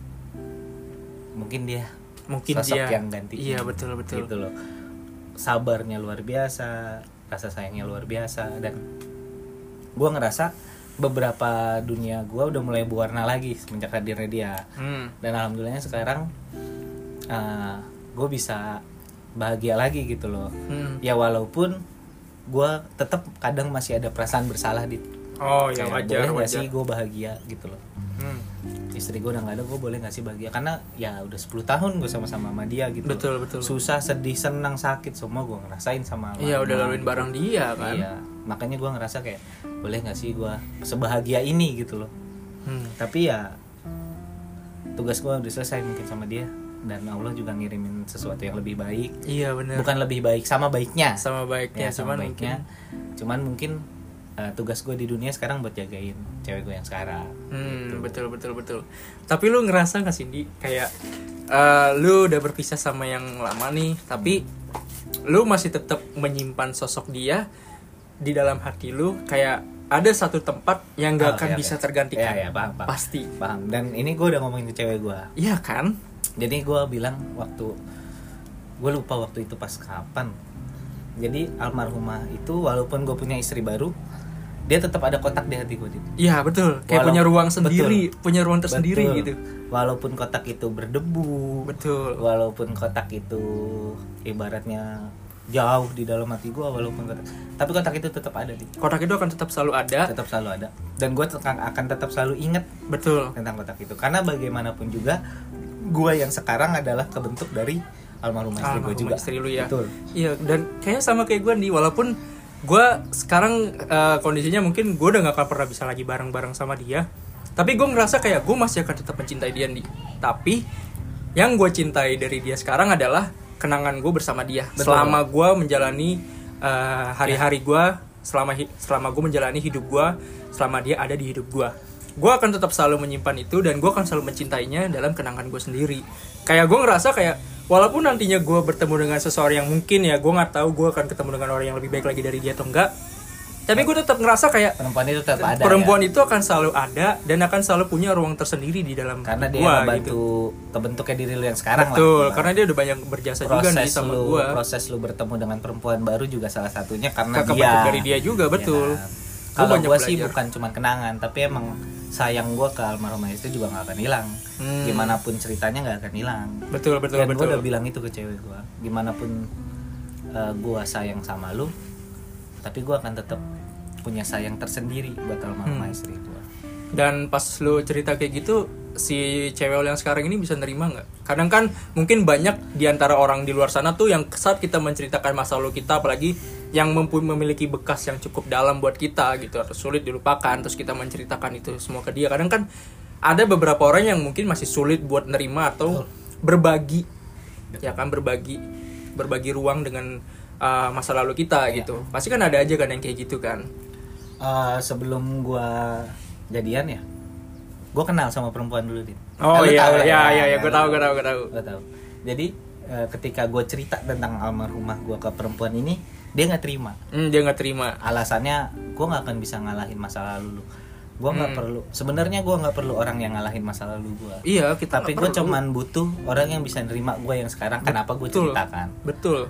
mungkin dia Mungkin sosok dia. yang ganti Iya, betul, betul. gitu loh sabarnya luar biasa rasa sayangnya luar biasa dan gue ngerasa beberapa dunia gue udah mulai berwarna lagi semenjak hadirnya dia Hmm. dan alhamdulillahnya sekarang gue bisa bahagia lagi gitu loh Hmm. ya walaupun gue tetap kadang masih ada perasaan bersalah di Oh ya kayak, wajar boleh wajar. sih gue bahagia gitu loh Hmm. istri gue udah nggak ada gue boleh nggak sih bahagia karena ya udah 10 tahun gue sama-sama sama dia gitu loh. Betul, betul. susah sedih senang sakit semua gue ngerasain sama Iya udah laluin barang dia kan. iya makanya gue ngerasa kayak boleh nggak sih gue sebahagia ini gitu loh. Hmm. tapi ya tugas gue udah selesai mungkin sama dia. Dan Allah juga ngirimin sesuatu yang lebih baik. Iya benar. bukan lebih baik sama baiknya. Sama baiknya ya sama cuman baiknya. Mungkin cuman mungkin uh, tugas gue di dunia sekarang buat jagain cewek gue yang sekarang. Hmm, betul betul betul. Tapi lu ngerasa gak Cindy kayak eh, lu udah berpisah sama yang lama nih, tapi lu masih tetap menyimpan sosok dia di dalam hati lu kayak ada satu tempat yang gak Oh, akan iya, bisa iya. tergantikan. Iya, iya, paham, paham. Pasti. paham dan ini gue udah ngomongin ke cewek gue Iya kan? jadi gue bilang waktu gue lupa waktu itu pas kapan jadi almarhumah itu walaupun gue punya istri baru dia tetap ada kotak di hati gue Iya betul. Kayak Walau- punya ruang sendiri, punya ruang tersendiri Betul. gitu. walaupun kotak itu berdebu Betul. walaupun kotak itu ibaratnya jauh di dalam hati gue walaupun kotak tapi kotak itu tetap ada di Kotak itu akan tetap selalu ada. tetap selalu ada dan gue akan tetap selalu ingat Betul. tentang kotak itu karena bagaimanapun juga gue yang sekarang adalah kebentuk dari almarhumah istri gue juga istri lu ya. betul Iya dan kayaknya sama kayak gue nih walaupun gue sekarang eh, kondisinya mungkin gue udah gak akan pernah bisa lagi bareng-bareng sama dia tapi gue ngerasa kayak gue masih akan tetap mencintai dia nih tapi yang gue cintai dari dia sekarang adalah kenangan gue bersama dia. Betul. selama gue menjalani eh, hari-hari gue selama hi- selama gue menjalani hidup gue selama dia ada di hidup gue gue akan tetap selalu menyimpan itu dan gue akan selalu mencintainya dalam kenangan gue sendiri. Kayak gue ngerasa kayak walaupun nantinya gue bertemu dengan seseorang yang mungkin ya gue nggak tahu gue akan ketemu dengan orang yang lebih baik lagi dari dia atau enggak tapi gue tetap ngerasa kayak perempuan itu tetap ada perempuan ya. itu akan selalu ada dan akan selalu punya ruang tersendiri di dalam karena dia gua, membantu gitu. kebentuknya diri lu yang sekarang betul lah. karena dia udah banyak berjasa juga proses nih sama lu gue proses lu bertemu dengan perempuan baru juga salah satunya karena Kakak dia. dari dia juga betul. Ya? Gua kalau gue sih bukan cuma kenangan tapi emang sayang gue ke almarhumah istri juga nggak akan hilang. Hmm. gimana pun ceritanya nggak akan hilang. Betul betul dan gue udah bilang itu ke cewek gue gimana pun uh, gue sayang sama lu tapi gue akan tetap punya sayang tersendiri buat almarhumah Hmm. istri gue dan pas lu cerita kayak gitu si cewek yang sekarang ini bisa nerima nggak? Kadang kan mungkin banyak di antara orang di luar sana tuh yang saat kita menceritakan masa lalu kita apalagi yang memiliki bekas yang cukup dalam buat kita gitu atau sulit dilupakan terus kita menceritakan itu semua ke dia. Kadang kan ada beberapa orang yang mungkin masih sulit buat nerima atau berbagi ya kan berbagi berbagi ruang dengan uh, masa lalu kita gitu pasti kan ada aja kan yang kayak gitu kan Uh, sebelum gue jadian ya gue kenal sama perempuan dulu dit oh Lu iya tahu iya ya, iya ya, gue lu tahu gue tahu gue tahu Gua tahu. Jadi eh, ketika gue cerita tentang almarhumah gue ke perempuan ini, dia nggak terima. Hmm, dia nggak terima. Alasannya gue nggak akan bisa ngalahin masa lalu lu. Gue nggak Hmm. perlu. Sebenarnya gue nggak perlu orang yang ngalahin masa lalu gue. Iya, kita Tapi gue cuman butuh orang yang bisa nerima gue yang sekarang. Kenapa gue ceritakan? Betul.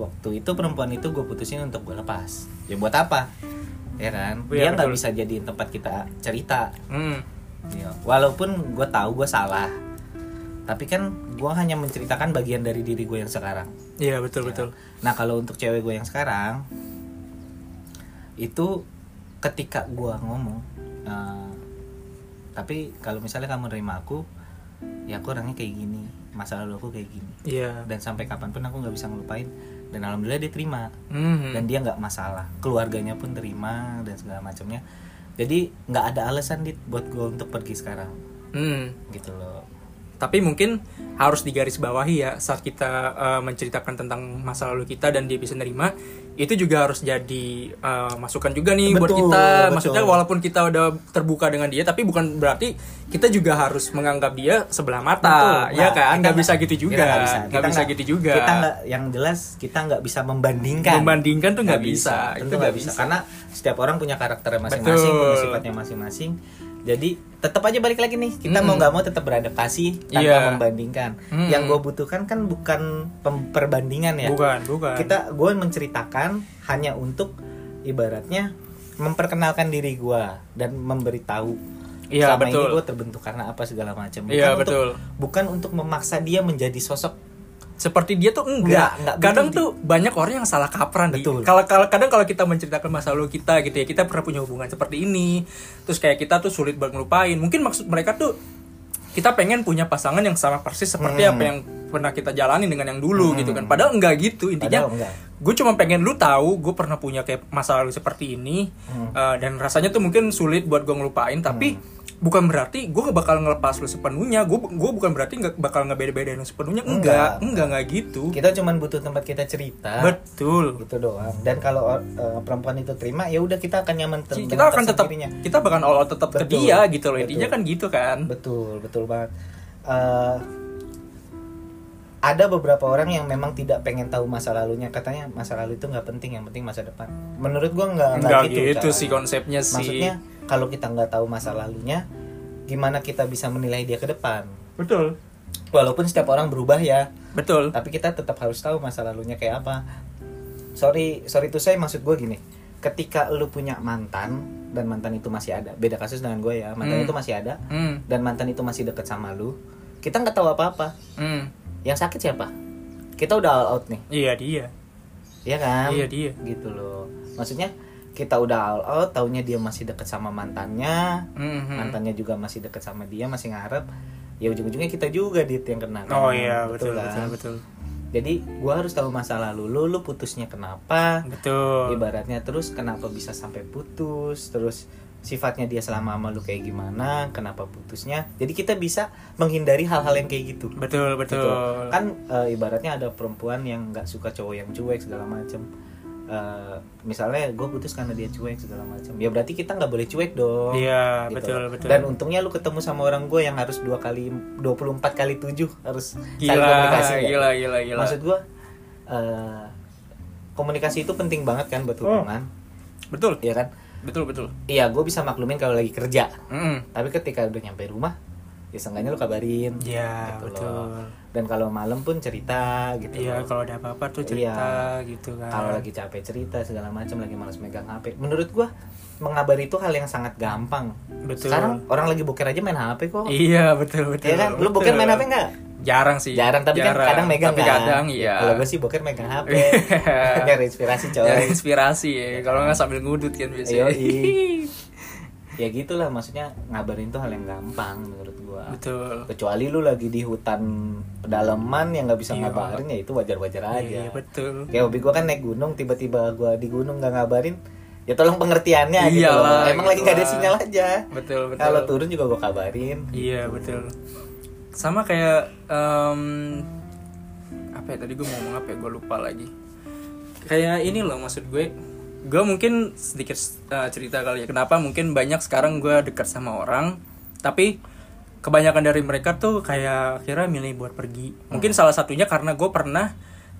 Waktu itu perempuan itu gue putusin untuk gue lepas. Ya buat apa? Ya kan? Iya, Dia nggak bisa jadiin tempat kita cerita. Hmm. Iya. Walaupun gue tahu gue salah, tapi kan gue hanya menceritakan bagian dari diri gue yang sekarang. Iya, betul betul. Nah kalau untuk cewek gue yang sekarang, itu ketika gue ngomong, eh, tapi kalau misalnya kamu nerima aku, ya aku orangnya kayak gini, masa lalu aku kayak gini, Iya. dan sampai kapan pun aku nggak bisa ngelupain. Dan alhamdulillah dia terima, Hmm. dan dia nggak masalah, keluarganya pun terima dan segala macamnya. Jadi nggak ada alasan dit buat gue untuk pergi sekarang, Hmm. gitu loh. Tapi mungkin harus digarisbawahi ya saat kita eh, menceritakan tentang masa lalu kita dan dia bisa nerima, itu juga harus jadi uh, masukan juga nih buat Betul, kita betul. maksudnya walaupun kita udah terbuka dengan dia tapi bukan berarti kita juga harus menganggap dia sebelah mata Betul. ya Nah, kan? kita nggak bisa gitu juga. nggak bisa, bisa gitu juga. kita nggak yang jelas kita nggak bisa membandingkan. Membandingkan tuh nggak bisa, Tentu itu nggak bisa. karena setiap orang punya karakternya masing-masing punya sifatnya masing-masing. Jadi tetap aja balik lagi nih. Kita mau nggak mau tetap beradaptasi tanpa Iya. membandingkan. Mm-mm. yang gue butuhkan kan bukan perbandingan ya. Bukan bukan. Kita gue menceritakan hanya untuk ibaratnya memperkenalkan diri gue dan memberitahu Iya, selama betul. ini gue terbentuk karena apa segala macam Iya, untuk betul. bukan untuk memaksa dia menjadi sosok seperti dia tuh enggak, Enggak, enggak kadang betul, tuh banyak orang yang salah kaprah Di. Betul. kalau kadang kalau kita menceritakan masa lalu kita gitu ya kita pernah punya hubungan seperti ini terus kayak kita tuh sulit buat ngelupain mungkin maksud mereka tuh kita pengen punya pasangan yang sama persis seperti Hmm. apa yang pernah kita jalani dengan yang dulu gitu kan padahal enggak gitu intinya gue cuma pengen lu tahu gue pernah punya kayak masa lalu seperti ini Hmm. uh, dan rasanya tuh mungkin sulit buat gue ngelupain tapi bukan berarti gue gak bakal ngelepas lu sepenuhnya. Gue gue bukan berarti nggak bakal ngebeda-bedain lu sepenuhnya. Enggak. Enggak enggak gitu. Kita cuman butuh tempat kita cerita. Betul. Gitu doang. Dan kalau uh, perempuan itu terima ya udah kita akan nyaman ter- kita akan tetap kita bakal all tetap ke dia gitu loh. Intinya kan gitu kan. Betul betul banget. Eh, ada beberapa orang yang memang tidak pengen tahu masa lalunya. Katanya masa lalu itu nggak penting yang penting masa depan. Menurut gua nggak enggak gitu, gitu, sih konsepnya sih. Maksudnya kalau kita nggak tahu masa lalunya gimana kita bisa menilai dia ke depan? Betul. Walaupun setiap orang berubah ya. Betul. Tapi kita tetap harus tahu masa lalunya kayak apa. Sorry sorry itu saya maksud gue gini. Ketika lu punya mantan dan mantan itu masih ada. Beda kasus dengan gue ya. Mantan Hmm. itu masih ada hmm. dan mantan itu masih deket sama lu kita nggak tahu apa apa hmm. Yang sakit siapa? Kita udah all out nih. Iya dia. Ya kan? Iya, dia. gitu loh. Maksudnya kita udah all out taunya dia masih deket sama mantannya. Mhm. mantannya juga masih deket sama dia masih ngarep. Ya ujung-ujungnya kita juga dit yang kena kan? oh iya betul kan? betul betul. Jadi gua harus tahu masa lalu lu lu putusnya kenapa? Betul. Ibaratnya terus kenapa bisa sampai putus? Terus sifatnya dia selama sama lu kayak gimana? Kenapa putusnya? Jadi kita bisa menghindari hal-hal yang kayak gitu. Betul gitu. betul kan e, ibaratnya ada perempuan yang nggak suka cowok yang cuek segala macem E, misalnya gue putus karena dia cuek segala macam ya berarti kita nggak boleh cuek dong iya gitu. betul betul dan untungnya lu ketemu sama orang gue yang harus dua kali 24 kali 7 harus saling gila komunikasi ya. gila gila gila maksud gue eh, komunikasi itu penting banget kan buat Oh. hubungan betul Iya kan betul betul iya gue bisa maklumin kalau lagi kerja Mm-mm. tapi ketika udah nyampe rumah ya seenggaknya lu kabarin. Iya, gitu betul. loh. dan kalau malam pun cerita gitu iya loh. kalau ada apa-apa tuh cerita gitu kan. Kalau lagi capek cerita segala macam lagi malas megang HP menurut gua mengabari itu hal yang sangat gampang. Betul. sekarang orang lagi boker aja main HP kok. Iya betul betul. Ya kan? Lu boker main HP nggak? Jarang sih. Jarang tapi kan kadang megang tapi kan. kadang iya. Kalau gue sih boker megang HP nyari inspirasi coy. Nyari inspirasi ya kalau nggak sambil ngudut kan biasanya. ya gitulah maksudnya ngabarin tuh hal yang gampang menurut gua betul kecuali lu lagi di hutan pedalaman yang nggak bisa Iya. ngabarin ya itu wajar-wajar aja iya betul kayak hobi gua kan naik gunung tiba-tiba gua di gunung nggak ngabarin ya tolong pengertiannya gitu Iyalah, loh. emang lagi nggak ada iyalah. sinyal aja betul betul kalau turun juga gua kabarin Iya betul. Sama kayak em, apa ya tadi gue mau ngomong apa ya gue lupa lagi. Kayak ini loh maksud gue. Gue mungkin sedikit eh, cerita kali ya. Kenapa mungkin banyak sekarang gue dekat sama orang, tapi kebanyakan dari mereka tuh kayak kira milih buat pergi. Mungkin salah satunya karena gue pernah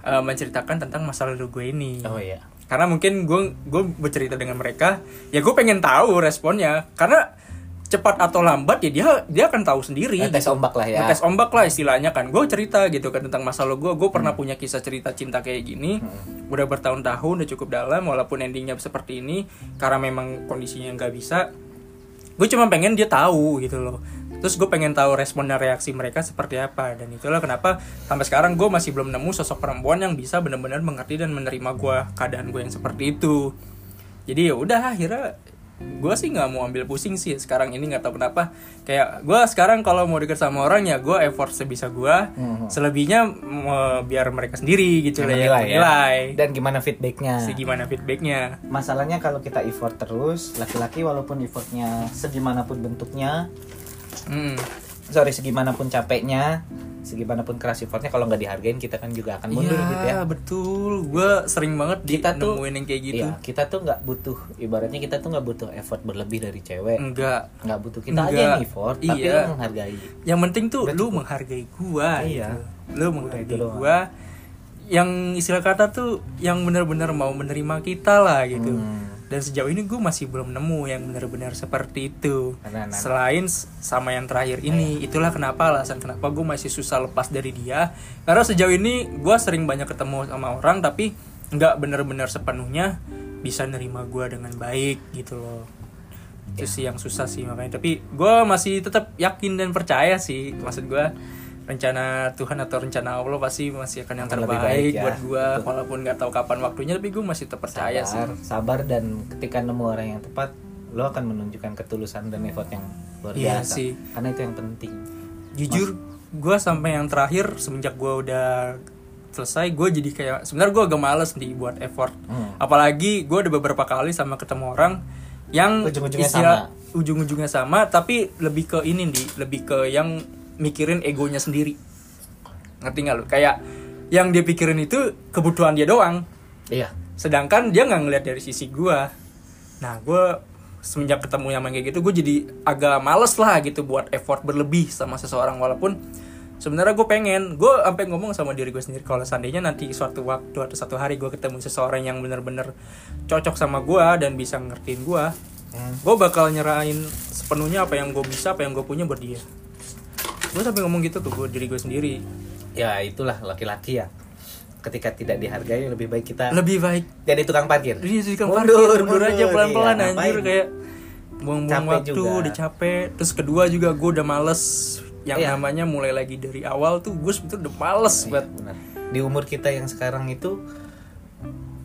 eh, menceritakan tentang masa lalu gue ini oh iya karena mungkin gue gue bercerita dengan mereka ya gue pengen tahu responnya karena cepat atau lambat ya dia dia akan tahu sendiri. Ngetes gitu. ombak lah ya. Ngetes ombak lah istilahnya kan. Gue cerita gitu kan tentang masa lalu gue gue pernah punya kisah cerita cinta kayak gini. Udah bertahun-tahun udah cukup dalam walaupun endingnya seperti ini karena memang kondisinya nggak bisa. Gue cuma pengen dia tahu gitu loh. Terus gue pengen tahu respon dan reaksi mereka seperti apa. Dan itulah kenapa sampai sekarang gue masih belum nemu sosok perempuan yang bisa benar-benar mengerti dan menerima gue keadaan gue yang seperti itu. Jadi ya udah akhirnya gue sih nggak mau ambil pusing sih sekarang ini nggak tahu kenapa kayak gue sekarang kalau mau deket sama orang ya gue effort sebisa gue Mhm. selebihnya biar mereka sendiri gitu lah ya ya. menilai dan gimana feedbacknya si gimana feedbacknya masalahnya kalau kita effort terus laki-laki walaupun effortnya segimanapun bentuknya Hmm. sorry segimanapun capeknya segimanapun keras effortnya kalau nggak dihargain kita kan juga akan mundur Iya, gitu ya betul gue sering banget di Kita tuh- nemuin yang kayak gitu Iya, kita tuh nggak butuh ibaratnya kita tuh nggak butuh effort berlebih dari cewek enggak nggak butuh kita aja Enggak. yang effort tapi Iya. lo menghargai yang penting tuh Udah lu cukup. menghargai gua Iya. gitu. lu menghargai doang. gua yang istilah kata tuh yang benar-benar mau menerima kita lah gitu Hmm. Dan sejauh ini gue masih belum nemu yang benar-benar seperti itu. Karena- selain s- sama yang terakhir ini itulah kenapa alasan kenapa gue masih susah lepas dari dia. Karena sejauh ini gue sering banyak ketemu sama orang tapi nggak benar-benar sepenuhnya bisa nerima gue dengan baik gitu loh. Itu Ya. sih yang susah sih makanya. Tapi gue masih tetap yakin dan percaya sih maksud gue rencana Tuhan atau rencana Allah pasti masih akan yang Akan terbaik baik ya. buat gue Betul. walaupun nggak tahu kapan waktunya tapi gue masih tetap percaya sih sabar, sabar dan ketika nemu orang yang tepat lo akan menunjukkan ketulusan dan effort yang luar Iya biasa sih. karena itu yang penting jujur gue sampai yang terakhir semenjak gue udah selesai gue jadi kayak sebenarnya gue agak males nih buat effort Hmm. apalagi gue ada beberapa kali sama ketemu orang yang Ujung-ujungnya istilah- ujung-ujungnya sama tapi lebih ke ini nih lebih ke yang mikirin egonya sendiri. Ngerti nggak lu? Kayak yang dia pikirin itu kebutuhan dia doang. Iya. Sedangkan dia nggak ngeliat dari sisi gua. Nah gue semenjak ketemu yang kayak gitu gue jadi agak males lah gitu buat effort berlebih sama seseorang. Walaupun sebenarnya gue pengen. Gue sampai ngomong sama diri gue sendiri kalau seandainya nanti suatu waktu atau satu hari gue ketemu seseorang yang bener-bener cocok sama gue dan bisa ngertiin gue Hmm. gue bakal nyerahin sepenuhnya apa yang gue bisa apa yang gue punya buat dia gue sampai ngomong gitu tuh gue diri gue sendiri ya itulah laki-laki ya ketika tidak dihargai lebih baik kita lebih baik jadi tukang parkir Jadi sih kan Mundur, parkir, mundur aja pelan-pelan Iya, anjir ngapain? kayak buang-buang waktu, juga. udah capek. Terus kedua juga gue udah males yang Iya. namanya mulai lagi dari awal tuh gue sebetulnya udah males Iya, banget. benar. di umur kita yang sekarang itu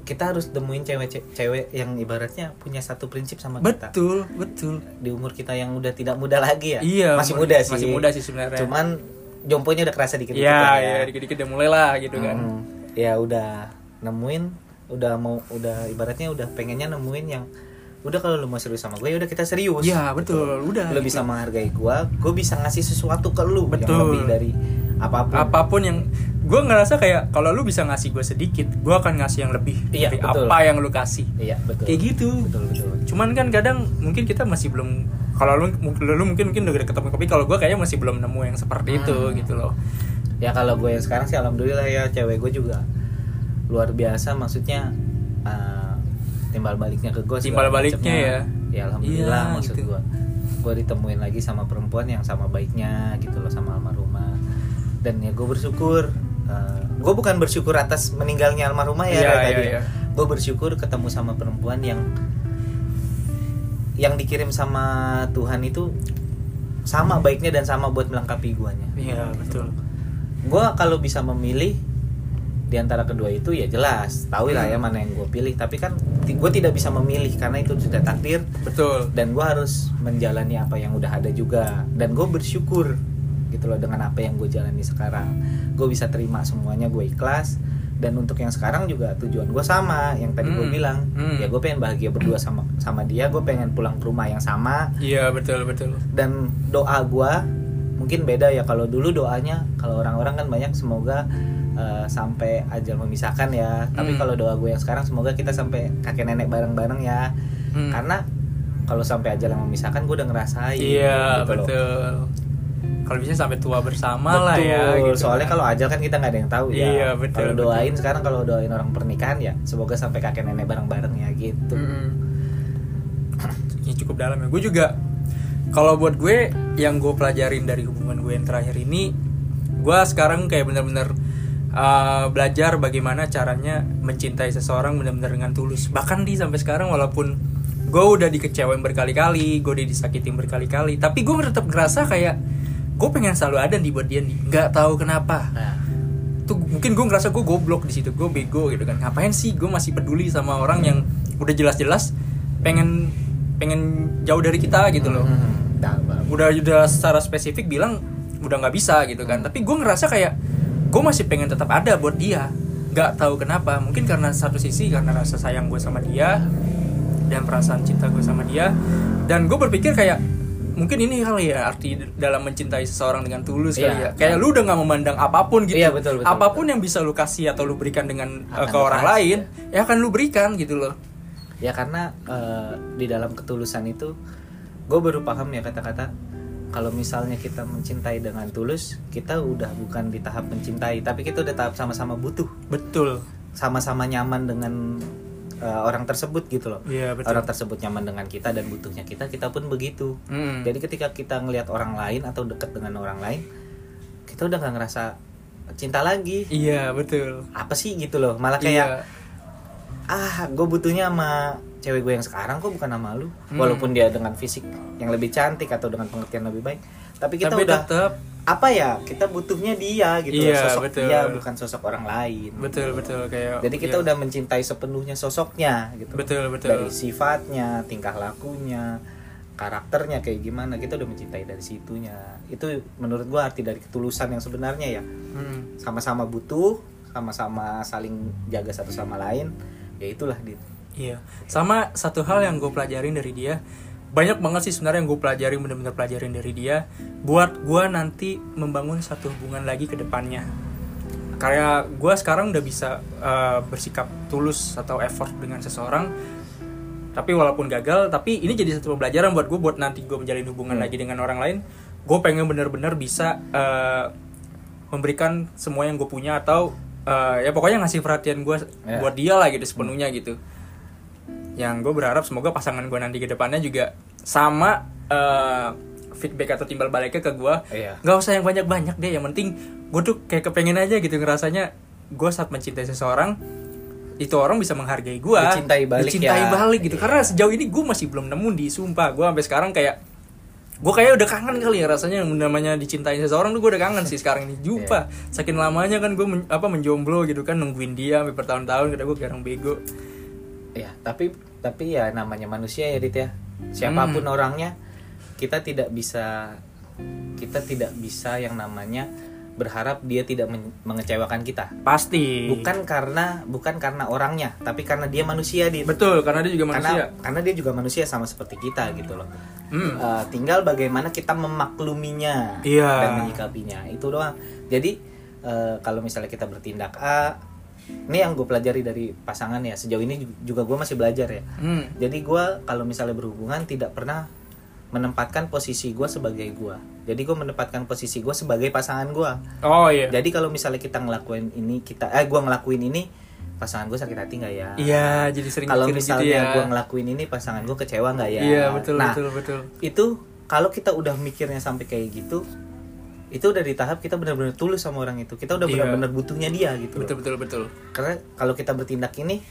kita harus temuin cewek-cewek yang ibaratnya punya satu prinsip sama kita Betul, betul. di umur kita yang udah tidak muda lagi ya Iya, masih umur- muda sih masih muda sih sebenarnya. cuman jomponya udah kerasa dikit-dikit Iya, ya dikit-dikit udah mulai lah gitu kan. Ya udah nemuin udah mau udah ibaratnya udah pengennya nemuin yang udah kalau lu mau serius sama gue ya udah kita serius Iya, betul. Udah. lu gitu. bisa menghargai gue gue bisa ngasih sesuatu ke lu yang Betul. lebih dari apa pun apa pun yang gue ngerasa kayak kalau lu bisa ngasih gue sedikit, gue akan ngasih yang lebih Iya, dari betul. apa yang lu kasih. iya betul Kayak gitu. betul betul cuman kan kadang mungkin kita masih belum kalau lu lu lu mungkin mungkin udah ketemu tapi kalau gue kayaknya masih belum nemu yang seperti itu Hmm. gitu loh ya kalau gue yang sekarang sih alhamdulillah ya cewek gue juga luar biasa maksudnya eh, timbal baliknya ke gue Timbal baliknya ya. ya alhamdulillah Iya, maksud gitu. gue gue ditemuin lagi sama perempuan yang sama baiknya gitu loh sama almarhumah dan ya gue bersyukur eh, gue bukan bersyukur atas meninggalnya almarhumah ya iya, tadi. iya. gue bersyukur ketemu sama perempuan yang yang dikirim sama Tuhan itu sama baiknya dan sama buat melengkapi guanya. Iya betul. Gue kalau bisa memilih di antara kedua itu ya jelas. Tahu lah ya mana yang gue pilih. Tapi kan gue tidak bisa memilih karena itu sudah takdir. Betul. Dan gue harus menjalani apa yang udah ada juga. Dan gue bersyukur gitu loh dengan apa yang gue jalani sekarang gue bisa terima semuanya gue ikhlas dan untuk yang sekarang juga tujuan gue sama yang tadi gue Hmm. bilang Hmm. ya gue pengen bahagia berdua sama sama dia gue pengen pulang ke rumah yang sama iya betul betul dan doa gua mungkin beda ya kalau dulu doanya kalau orang-orang kan banyak semoga eh, sampai ajal memisahkan ya tapi Hmm. kalau doa gue yang sekarang semoga kita sampai kakek nenek bareng-bareng ya Hmm. karena kalau sampai ajal yang memisahkan gue udah ngerasain iya gitu loh. Betul kalau bisa sampai tua bersama lah ya Betul, gitu soalnya kan. kalau ajal kan kita nggak ada yang tahu ya. Iya, betul, Kalau betul. doain sekarang kalau doain orang pernikahan ya, semoga sampai kakek nenek bareng-bareng ya gitu. Mm-mm. ya cukup dalam ya gue juga kalau buat gue yang gue pelajarin dari hubungan gue yang terakhir ini gue sekarang kayak bener-bener uh, belajar bagaimana caranya mencintai seseorang bener-bener dengan tulus bahkan di sampai sekarang walaupun gue udah dikecewain berkali-kali gue udah disakitin berkali-kali tapi gue tetap ngerasa kayak gue pengen selalu ada di buat dia nih. Nggak tahu kenapa. Nah, tuh mungkin gue ngerasa gue goblok di situ. Gue bego gitu kan. Ngapain sih gue masih peduli sama orang yang udah jelas-jelas pengen pengen jauh dari kita gitu loh. Hmm, Bang. udah udah secara spesifik bilang udah nggak bisa gitu kan. Tapi gue ngerasa kayak gue masih pengen tetap ada buat dia. Nggak tahu kenapa. Mungkin karena satu sisi karena rasa sayang gue sama dia dan perasaan cinta gue sama dia. Dan gue berpikir kayak mungkin ini kali ya arti dalam mencintai seseorang dengan tulus kali Iya. ya. Kayak lu udah nggak memandang apa pun gitu. Iya, betul, betul, apa pun yang bisa lu kasih atau lu berikan dengan uh, Akan ke orang kasih, lain ya akan lu berikan gitu loh. Ya karena eh, di dalam ketulusan itu gue baru paham ya kata-kata kalau misalnya kita mencintai dengan tulus kita udah bukan di tahap mencintai tapi kita udah tahap sama-sama butuh. Betul. Sama-sama nyaman dengan eh, orang tersebut gitu loh. Iya betul. Orang tersebut nyaman dengan kita dan butuhnya kita kita pun begitu. Mm. jadi ketika kita ngelihat orang lain atau deket dengan orang lain kita udah nggak ngerasa cinta lagi. Iya betul. Apa sih gitu loh. Malah kayak ah gue butuhnya sama cewek gue yang sekarang kok bukan sama lu? Hmm. walaupun dia dengan fisik yang lebih cantik atau dengan pengertian lebih baik. Tapi kita tapi udah tetap apa ya kita butuhnya dia gitu Iya, sosok betul. dia bukan sosok orang lain. Betul betul kayak jadi kita iya. udah mencintai sepenuhnya sosoknya gitu. Betul betul. Dari sifatnya tingkah lakunya karakternya kayak gimana kita udah mencintai dari situnya. Itu menurut gua arti dari ketulusan yang sebenarnya ya. Hmm. sama-sama butuh sama-sama saling jaga satu sama lain ya itulah dit. Iya, sama satu hal yang gue pelajarin dari dia banyak banget sih sebenarnya yang gue pelajarin bener-bener pelajarin dari dia. Buat gue nanti membangun satu hubungan lagi ke depannya. Kayak gue sekarang udah bisa uh, bersikap tulus atau effort dengan seseorang. Tapi walaupun gagal tapi ini jadi satu pembelajaran buat gue buat nanti gue menjalin hubungan Hmm. lagi dengan orang lain. Gue pengen bener-bener bisa uh, memberikan semua yang gue punya atau uh, ya pokoknya ngasih perhatian gue Ya. buat dia lah gitu sepenuhnya gitu. Yang gue berharap semoga pasangan gue nanti ke depannya juga sama uh, feedback atau timbal baliknya ke gue Iya. nggak usah yang banyak-banyak deh yang penting gue tuh kayak kepengen aja gitu ngerasanya gue saat mencintai seseorang itu orang bisa menghargai gue Dicintai balik dicintai ya. balik gitu Iya. karena sejauh ini gue masih belum nemu di sumpah gue sampai sekarang kayak gue kayak udah kangen kali ya rasanya yang namanya dicintai seseorang tuh gue udah kangen sih sekarang ini jumpa Iya. saking lamanya kan gue men- apa menjomblo gitu kan nungguin dia sampai bertahun-tahun kata gue garang bego ya tapi tapi ya namanya manusia ya dit ya siapa pun Hmm. orangnya kita tidak bisa kita tidak bisa yang namanya berharap dia tidak men- mengecewakan kita. Pasti. Bukan karena bukan karena orangnya tapi karena dia manusia dit. Betul karena dia juga manusia. karena karena dia juga manusia sama seperti kita gitu loh. Hmm. Eh, tinggal bagaimana kita memakluminya Iya. dan menyikapinya. Itu doang. Jadi eh, kalau misalnya kita bertindak A ini yang gue pelajari dari pasangan ya sejauh ini juga gue masih belajar ya. Hmm. jadi gue kalau misalnya berhubungan tidak pernah menempatkan posisi gue sebagai gue jadi gue menempatkan posisi gue sebagai pasangan gue oh iya. Jadi kalau misalnya kita ngelakuin ini kita eh gue ngelakuin ini pasangan gue sakit hati nggak ya? Iya jadi sering kalau mikir misalnya gitu ya. gue ngelakuin ini pasangan gue kecewa nggak ya? Iya betul nah betul betul. itu kalau kita udah mikirnya sampai kayak gitu itu udah di tahap kita benar-benar tulus sama orang itu kita udah Iya. benar-benar butuhnya dia gitu betul betul betul karena kalau kita bertindak ini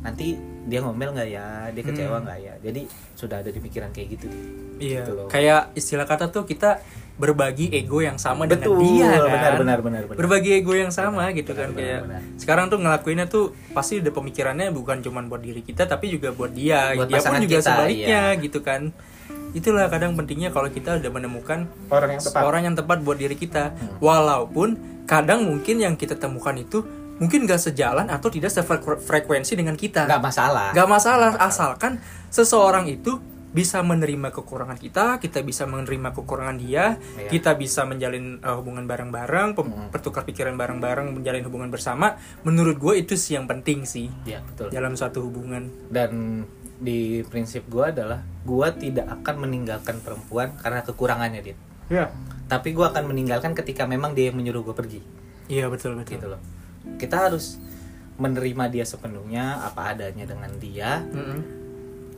nanti dia ngomel nggak ya dia kecewa Hmm. nggak ya jadi sudah ada di pikiran kayak gitu Iya, Gitu loh. kayak istilah kata tuh kita berbagi ego yang sama betul dengan dia kan. benar benar benar benar Berbagi ego yang sama gitu kan benar, kayak benar. sekarang tuh ngelakuinnya tuh pasti ada pemikirannya bukan cuma buat diri kita tapi juga buat dia. Buat dia pun juga kita, sebaliknya iya. gitu kan. Itulah kadang pentingnya kalau kita udah menemukan orang yang tepat orang yang tepat buat diri kita. Hmm. Walaupun kadang mungkin yang kita temukan itu mungkin gak sejalan atau tidak sefrekuensi dengan kita. nggak masalah Gak masalah, asalkan seseorang itu bisa menerima kekurangan kita, kita bisa menerima kekurangan dia, Iya. kita bisa menjalin uh, hubungan bareng-bareng, pem- Mm. bertukar pikiran bareng-bareng, menjalin hubungan bersama. Menurut gue itu sih yang penting sih ya betul dalam suatu hubungan. dan di prinsip gua adalah gua tidak akan meninggalkan perempuan karena kekurangannya dia Iya. tapi gua akan meninggalkan ketika memang dia yang menyuruh gue pergi Iya betul betul. gitu loh kita harus menerima dia sepenuhnya apa adanya dengan dia Mm-mm.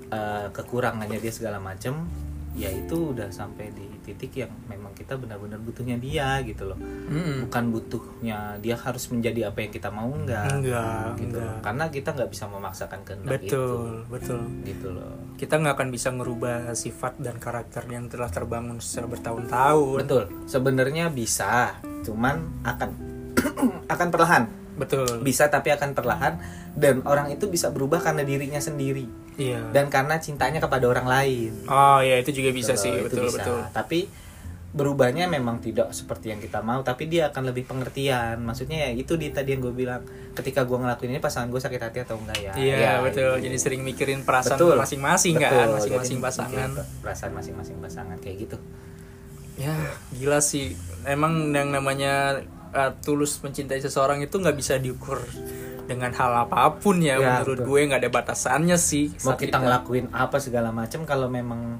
eh, kekurangannya dia segala macem ya itu udah sampai di titik yang memang kita benar-benar butuhnya dia gitu loh Mm-mm. bukan butuhnya dia harus menjadi apa yang kita mau enggak Enggak, gitu enggak. karena kita nggak bisa memaksakan kehendak Betul betul. itu gitu loh Kita nggak akan bisa merubah sifat dan karakter yang telah terbangun secara bertahun-tahun. betul sebenarnya bisa cuman akan akan perlahan Betul. bisa tapi akan perlahan dan orang itu bisa berubah karena dirinya sendiri Iya. dan karena cintanya kepada orang lain Oh ya itu juga bisa Gitu sih itu betul bisa. betul. tapi berubahnya memang tidak seperti yang kita mau tapi dia akan lebih pengertian maksudnya ya itu di tadi yang gue bilang ketika gue ngelakuin ini pasangan gue sakit hati atau enggak ya iya ya, betul gitu. jadi sering mikirin perasaan Betul. masing-masing kan Betul, masing-masing jadi pasangan perasaan masing-masing pasangan kayak gitu ya gila sih emang yang namanya uh, tulus mencintai seseorang itu nggak bisa diukur dengan hal apa pun ya, Ya, menurut betul. gue nggak ada batasannya sih mau saat kita ngelakuin apa segala macam kalau memang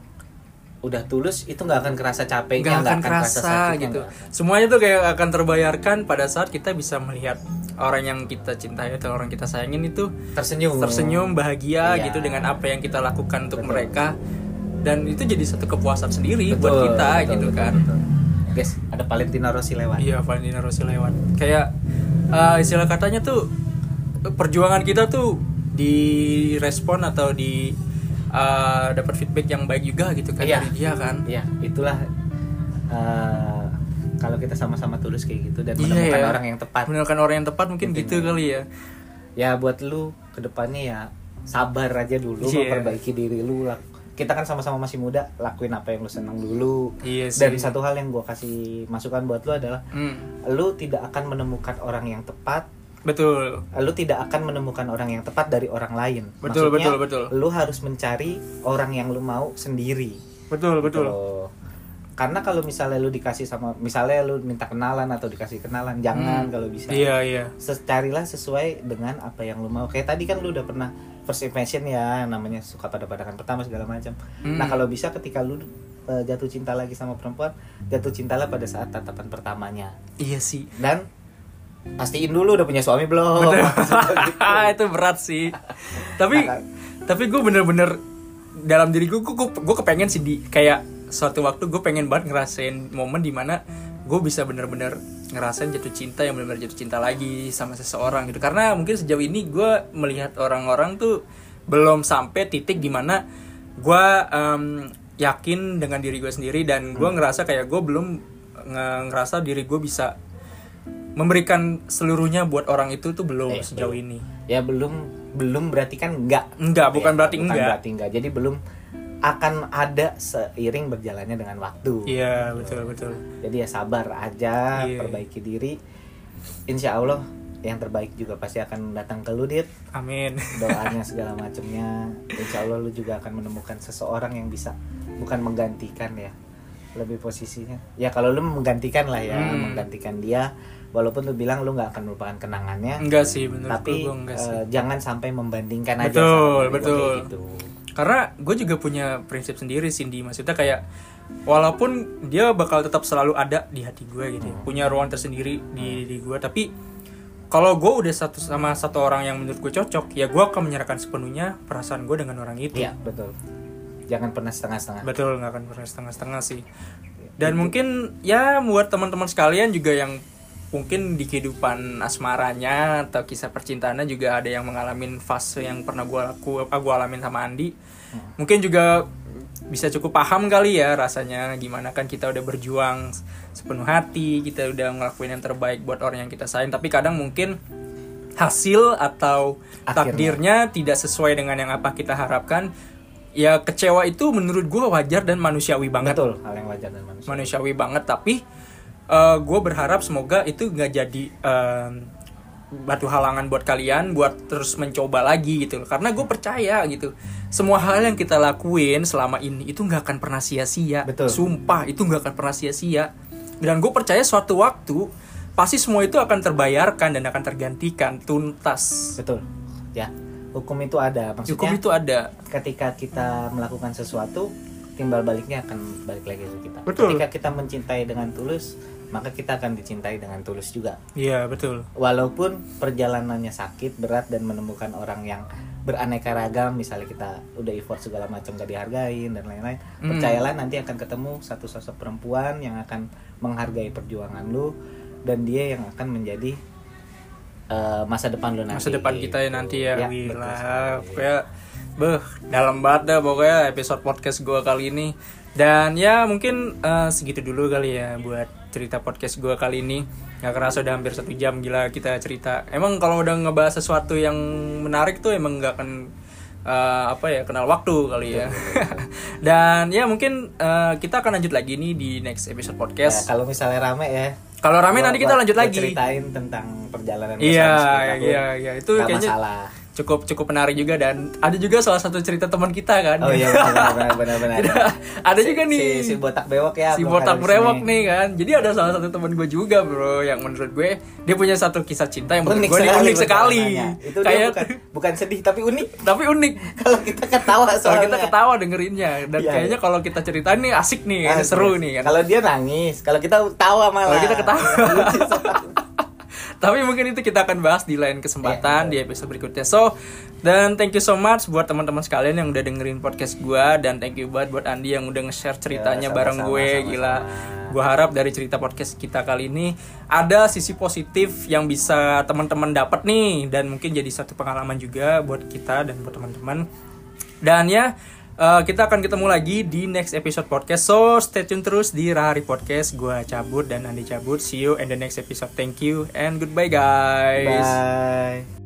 udah tulus itu nggak akan kerasa capeknya nggak akan kerasa sakitnya, gitu akan. semuanya tuh kayak akan terbayarkan pada saat kita bisa melihat orang yang kita cintai atau orang kita sayangin itu tersenyum tersenyum bahagia Iya. gitu dengan apa yang kita lakukan untuk Betul. mereka dan itu jadi satu kepuasan sendiri Betul, buat kita betul, gitu betul, kan betul. Guys ada Valentino Rossi lewat iya Valentino Rossi lewat kayak eh, istilah katanya tuh perjuangan kita tuh direspon atau di eh, dapat feedback yang baik juga gitu kan Iya. dari dia kan Iya, itulah eh, kalau kita sama-sama tulus kayak gitu dan Iya, menemukan ya. orang yang tepat. menemukan orang yang tepat mungkin Mungkin gitu ya. kali ya Ya buat lu ke depannya ya sabar aja dulu, Iya. memperbaiki diri lu. lah. Kita kan sama-sama masih muda, lakuin apa yang lu senang dulu. Iya sih. Dan satu hal yang gua kasih masukan buat lu adalah Hmm, lu tidak akan menemukan orang yang tepat betul lu tidak akan menemukan orang yang tepat dari orang lain. Betul, Maksudnya, betul, betul. Lu harus mencari orang yang lu mau sendiri. betul betul Gitu. Karena kalau misalnya lu dikasih sama misalnya lu minta kenalan atau dikasih kenalan, jangan Hmm. kalau bisa. iya iya Carilah sesuai dengan apa yang lu mau. Kayak tadi kan lu udah pernah first impression ya, namanya suka pada pandangan pertama segala macam. Hmm. Nah, kalau bisa ketika lu uh, jatuh cinta lagi sama perempuan, jatuh cintalah pada saat tatapan pertamanya. iya sih Dan pastiin dulu udah punya suami belum. Gitu. itu berat sih. Tapi Nah, tapi gue bener-bener dalam diri gue gue gue kepengen sih di kayak suatu waktu gue pengen banget ngerasain momen di mana gue bisa bener-bener ngerasain jatuh cinta yang bener-bener jatuh cinta lagi sama seseorang gitu. Karena mungkin sejauh ini gue melihat orang-orang tuh belum sampai titik di mana gue em, yakin dengan diri gue sendiri dan gue ngerasa kayak gue belum nge- ngerasa diri gue bisa memberikan seluruhnya buat orang itu tuh belum Eh, sejauh belum. ini. Ya belum belum berarti kan enggak Enggak, bukan Ya, berarti bukan enggak. berarti enggak jadi belum akan ada seiring berjalannya dengan waktu Iya betul betul. jadi ya sabar aja Iya. perbaiki diri insya Allah yang terbaik juga pasti akan datang ke lu dit Amin. doanya segala macamnya insya Allah lu juga akan menemukan seseorang yang bisa bukan menggantikan ya lebih posisinya ya kalau lu menggantikan lah ya Hmm. menggantikan dia walaupun lu bilang lu nggak akan melupakan kenangannya Enggak sih menurut tapi gue enggak sih. eh, jangan sampai membandingkan aja Betul, gua betul. kayak gitu. Karena gue juga punya prinsip sendiri Cindy maksudnya kayak walaupun dia bakal tetap selalu ada di hati gue gitu, ya, Hmm. punya ruang tersendiri di diri gue tapi kalau gue udah satu sama satu orang yang menurut gue cocok, ya gue akan menyerahkan sepenuhnya perasaan gue dengan orang itu. Iya, betul. Jangan pernah setengah-setengah. Betul, nggak akan pernah setengah-setengah sih. Dan mungkin ya buat teman-teman sekalian juga yang mungkin di kehidupan asmaranya atau kisah percintaannya juga ada yang mengalami fase yang pernah gua laku apa gua alamin sama Andi. Mungkin juga bisa cukup paham kali ya rasanya gimana kan kita udah berjuang sepenuh hati, kita udah ngelakuin yang terbaik buat orang yang kita sayang, tapi kadang mungkin hasil atau Akhirnya. takdirnya tidak sesuai dengan yang apa kita harapkan ya kecewa itu menurut gue wajar dan manusiawi banget Betul, hal yang wajar dan manusia. manusiawi banget tapi gue berharap semoga itu nggak jadi em, batu halangan buat kalian buat terus mencoba lagi gitu loh. karena gue percaya gitu semua hal yang kita lakuin selama ini itu nggak akan pernah sia-sia Betul. sumpah itu nggak akan pernah sia-sia dan gue percaya suatu waktu pasti semua itu akan terbayarkan dan akan tergantikan tuntas Betul. Ya, hukum itu ada. Maksudnya hukum itu ada ketika kita melakukan sesuatu, timbal baliknya akan balik lagi ke kita. Betul. Ketika kita mencintai dengan tulus, maka kita akan dicintai dengan tulus juga. iya betul Walaupun perjalanannya sakit, berat dan menemukan orang yang beraneka ragam, misalnya kita udah effort segala macam gak dihargain dan lain-lain, Hmm. percayalah nanti akan ketemu satu sosok perempuan yang akan menghargai perjuangan lu dan dia yang akan menjadi eh, masa depan lu nanti. masa depan kita ya nanti ya, Ya, gila sekali. pokoknya beh dalam banget dah pokoknya episode podcast gue kali ini. Dan ya mungkin eh, segitu dulu kali ya buat cerita podcast gue kali ini. Nggak kerasa udah hampir satu jam gila kita cerita. Emang kalau udah ngebahas sesuatu yang menarik tuh emang nggak akan uh, apa ya kenal waktu kali ya. Dan ya mungkin uh, kita akan lanjut lagi nih di next episode podcast. Ya, kalau misalnya rame ya. Kalau rame nanti kita lanjut lagi. ceritain tentang perjalanan iya iya iya itu Gak kayaknya masalah cukup cukup menarik juga dan ada juga salah satu cerita teman kita kan. Oh iya benar benar benar, benar. ada juga nih. si, si botak bewok ya si botak bewok nih kan. Jadi ada salah satu teman gue juga bro yang menurut gue dia punya satu kisah cinta yang unik gue sekali, unik sekali. itu kayak bukan, bukan sedih tapi unik. Tapi unik. Kalau kita ketawa kalau kita ketawa dengerinnya. Dan iya, kayaknya iya. kalau kita ceritain nih asik nih asik. seru nih kan. Kalau dia nangis kalau kita tawa malah. Kalau kita ketawa tapi mungkin itu kita akan bahas di lain kesempatan yeah, di episode berikutnya. So dan thank you so much buat teman-teman sekalian yang udah dengerin podcast gue dan thank you buat buat Andi yang udah nge-share ceritanya yeah, bareng gue. sama, gila. Gue harap dari cerita podcast kita kali ini ada sisi positif yang bisa teman-teman dapat nih dan mungkin jadi satu pengalaman juga buat kita dan buat teman-teman. Dan ya Uh, kita akan ketemu lagi di next episode podcast. So stay tune terus di Rahari Podcast. Gua cabut dan Andi cabut. See you in the next episode. Thank you and goodbye guys. Bye.